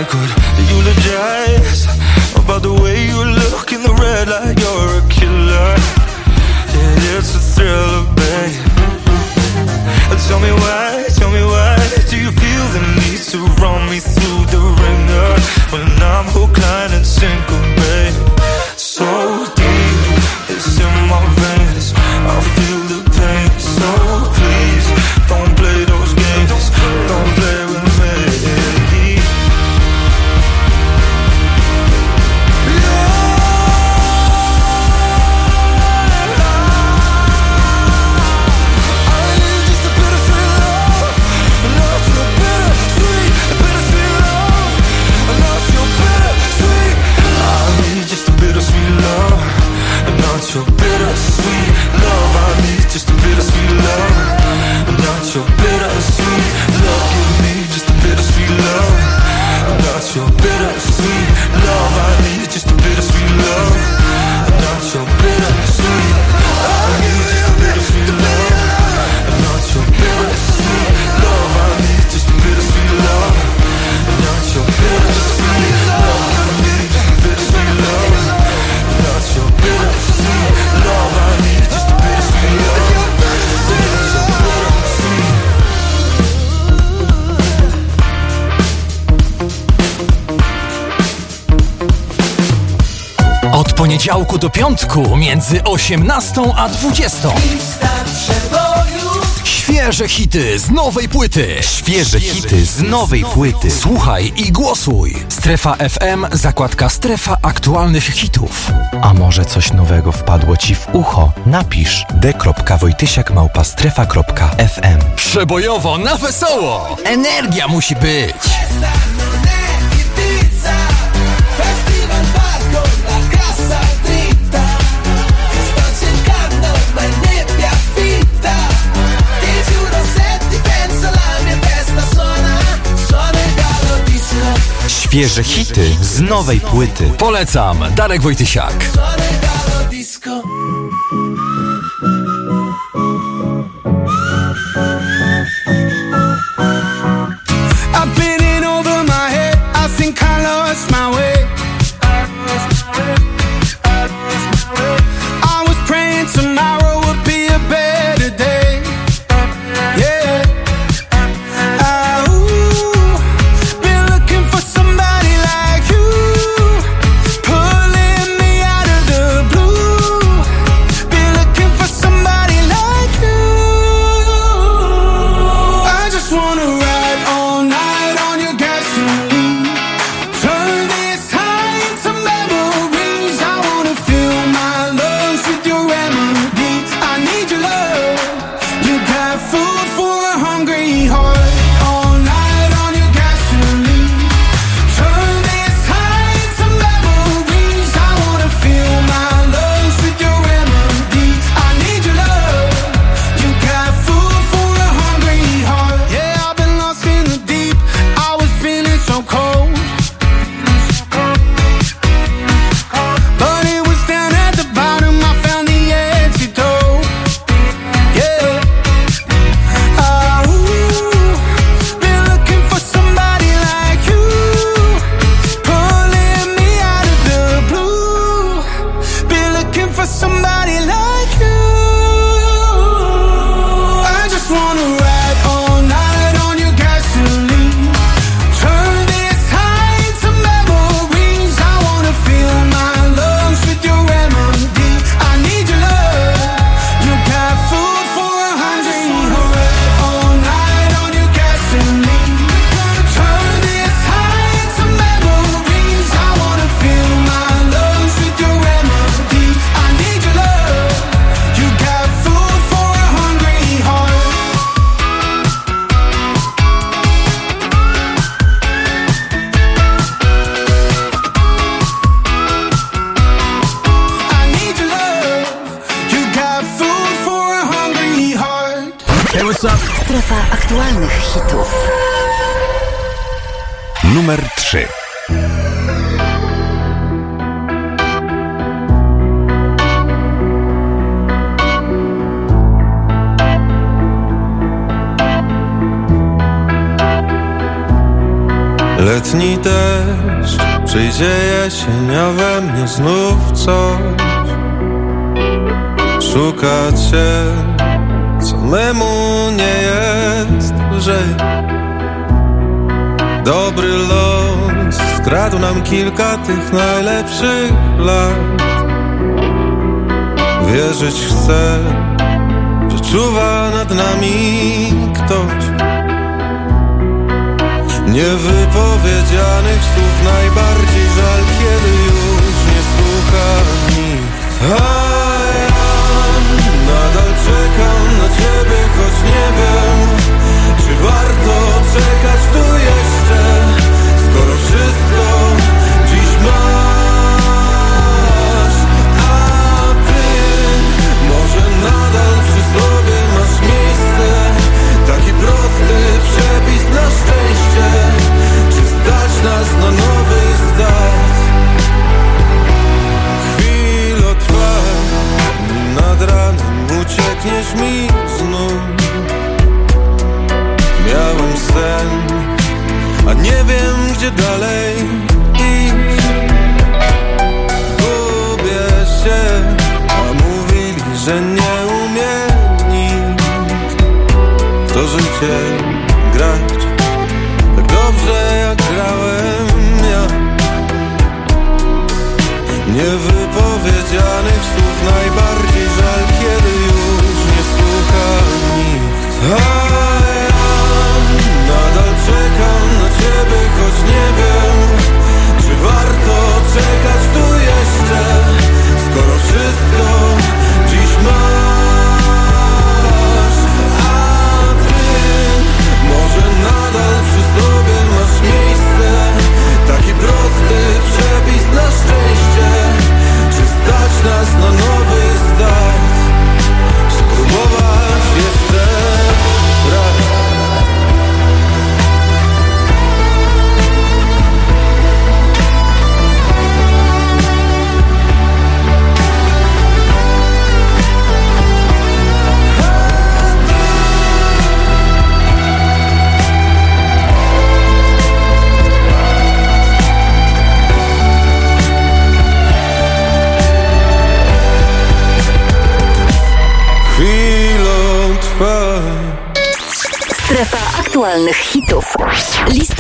K: could
C: piątku między 18 a 20. Świeże hity z nowej płyty. Świeże hity z nowej płyty. Słuchaj i głosuj. Strefa FM, zakładka Strefa aktualnych hitów.
V: A może coś nowego wpadło ci w ucho? Napisz d.wojtysiakmałpastrefa.fm
C: Przebojowo na wesoło. Energia musi być.
V: Świeże hity z nowej płyty.
C: Polecam. Darek Wojtysiak.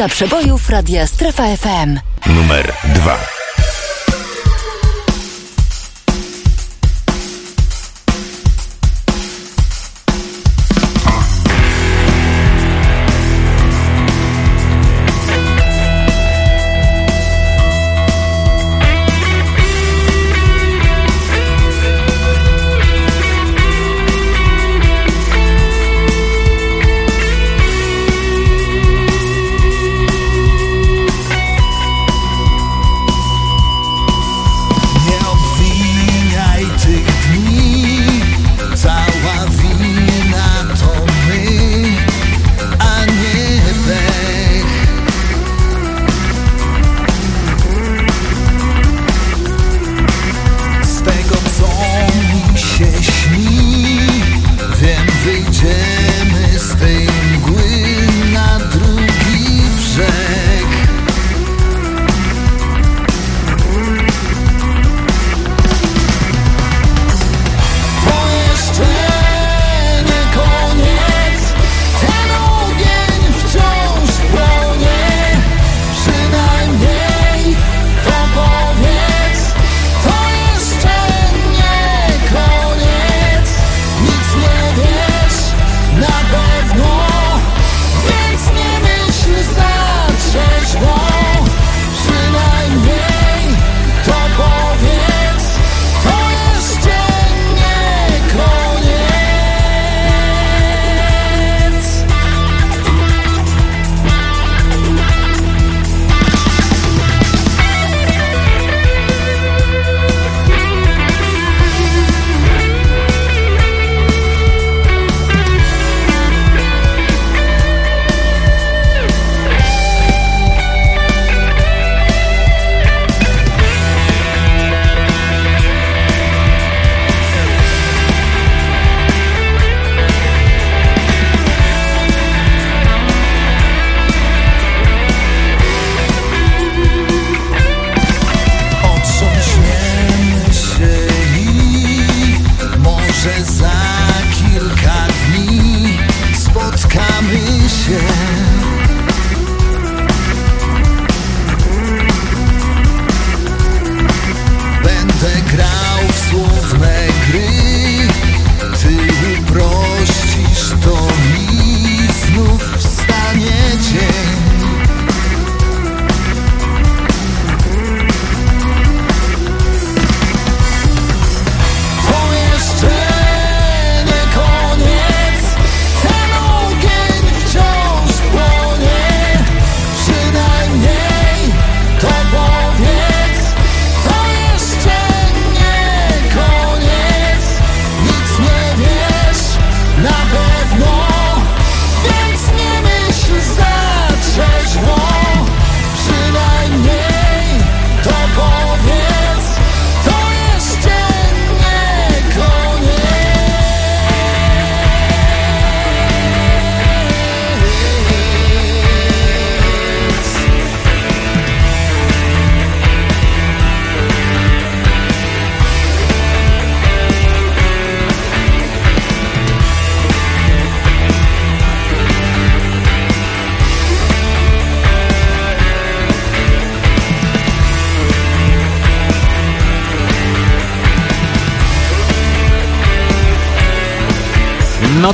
E: Przebojów Radia Strefa FM.
F: Numer 2.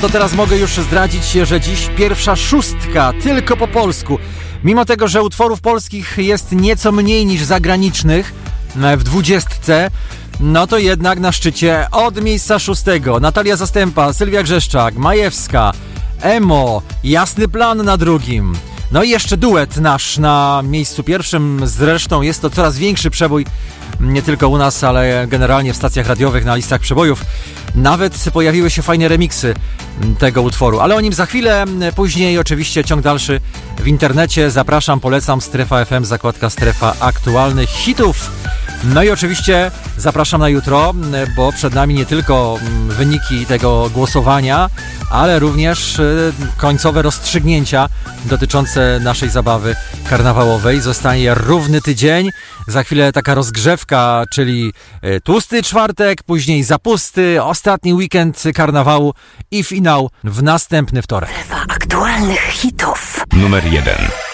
C: to teraz mogę już zdradzić, że dziś pierwsza szóstka, tylko po polsku. Mimo tego, że utworów polskich jest nieco mniej niż zagranicznych e, w dwudziestce, no to jednak na szczycie od miejsca szóstego Natalia Zastępa, Sylwia Grzeszczak, Majewska, Emo, Jasny Plan na drugim. No i jeszcze duet nasz na miejscu pierwszym, zresztą jest to coraz większy przebój, nie tylko u nas, ale generalnie w stacjach radiowych, na listach przebojów. Nawet pojawiły się fajne remiksy tego utworu, ale o nim za chwilę, później oczywiście ciąg dalszy w internecie. Zapraszam, polecam Strefa FM, zakładka Strefa aktualnych hitów. No i oczywiście zapraszam na jutro, bo przed nami nie tylko mm, wyniki tego głosowania, ale również y, końcowe rozstrzygnięcia dotyczące naszej zabawy karnawałowej. Zostanie równy tydzień, za chwilę taka rozgrzewka, czyli y, tłusty czwartek, później zapusty, ostatni weekend karnawału i finał w następny wtorek.
E: Aktualnych hitów.
O: Numer jeden.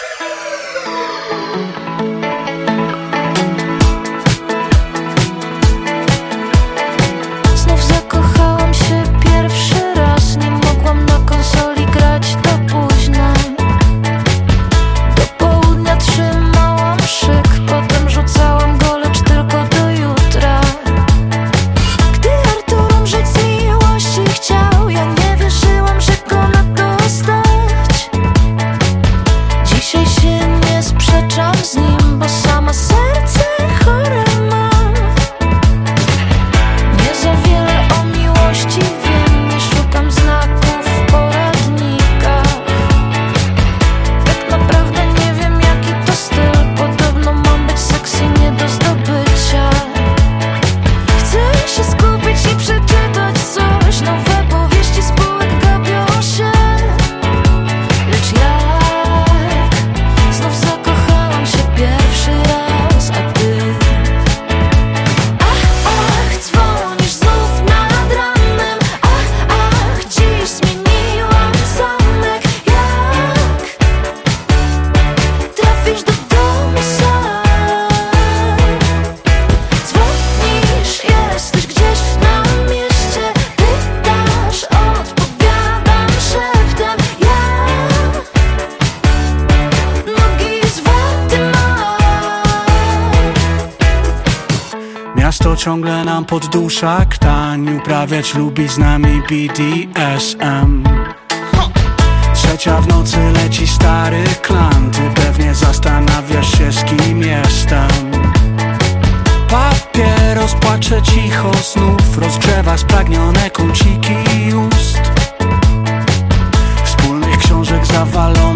W: Poddusza ktań Uprawiać lubi z nami BDSM Trzecia w nocy leci stary klan Ty pewnie zastanawiasz się z kim jestem. Papieros płacze cicho znów Rozgrzewa spragnione kąciki ust. Wspólnych książek zawalone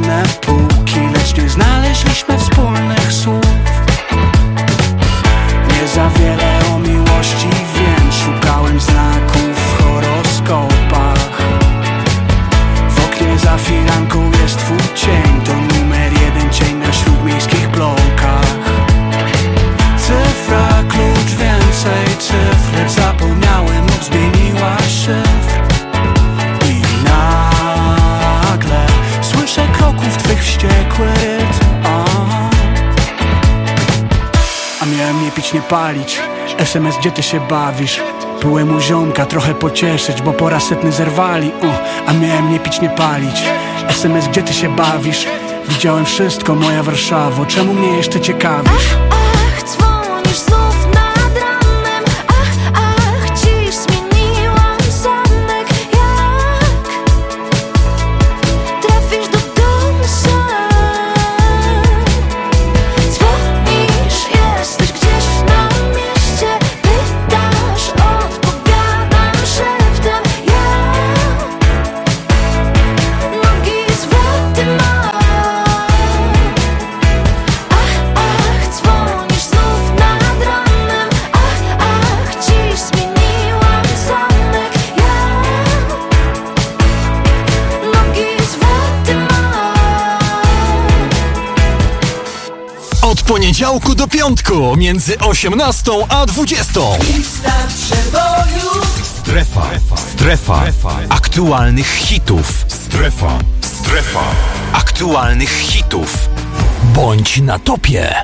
W: SMS, gdzie ty się bawisz? Byłem u ziomka, trochę pocieszyć, bo po raz setny zerwali uh. A miałem nie pić, nie palić SMS, gdzie ty się bawisz? Widziałem wszystko, moja Warszawo Czemu mnie jeszcze ciekawisz?
O: Poniedziałku do piątku między 18 a 20.
X: Lista przebojów
O: Strefa. Strefa. Aktualnych hitów. Strefa. Strefa. Aktualnych hitów. Bądź na topie.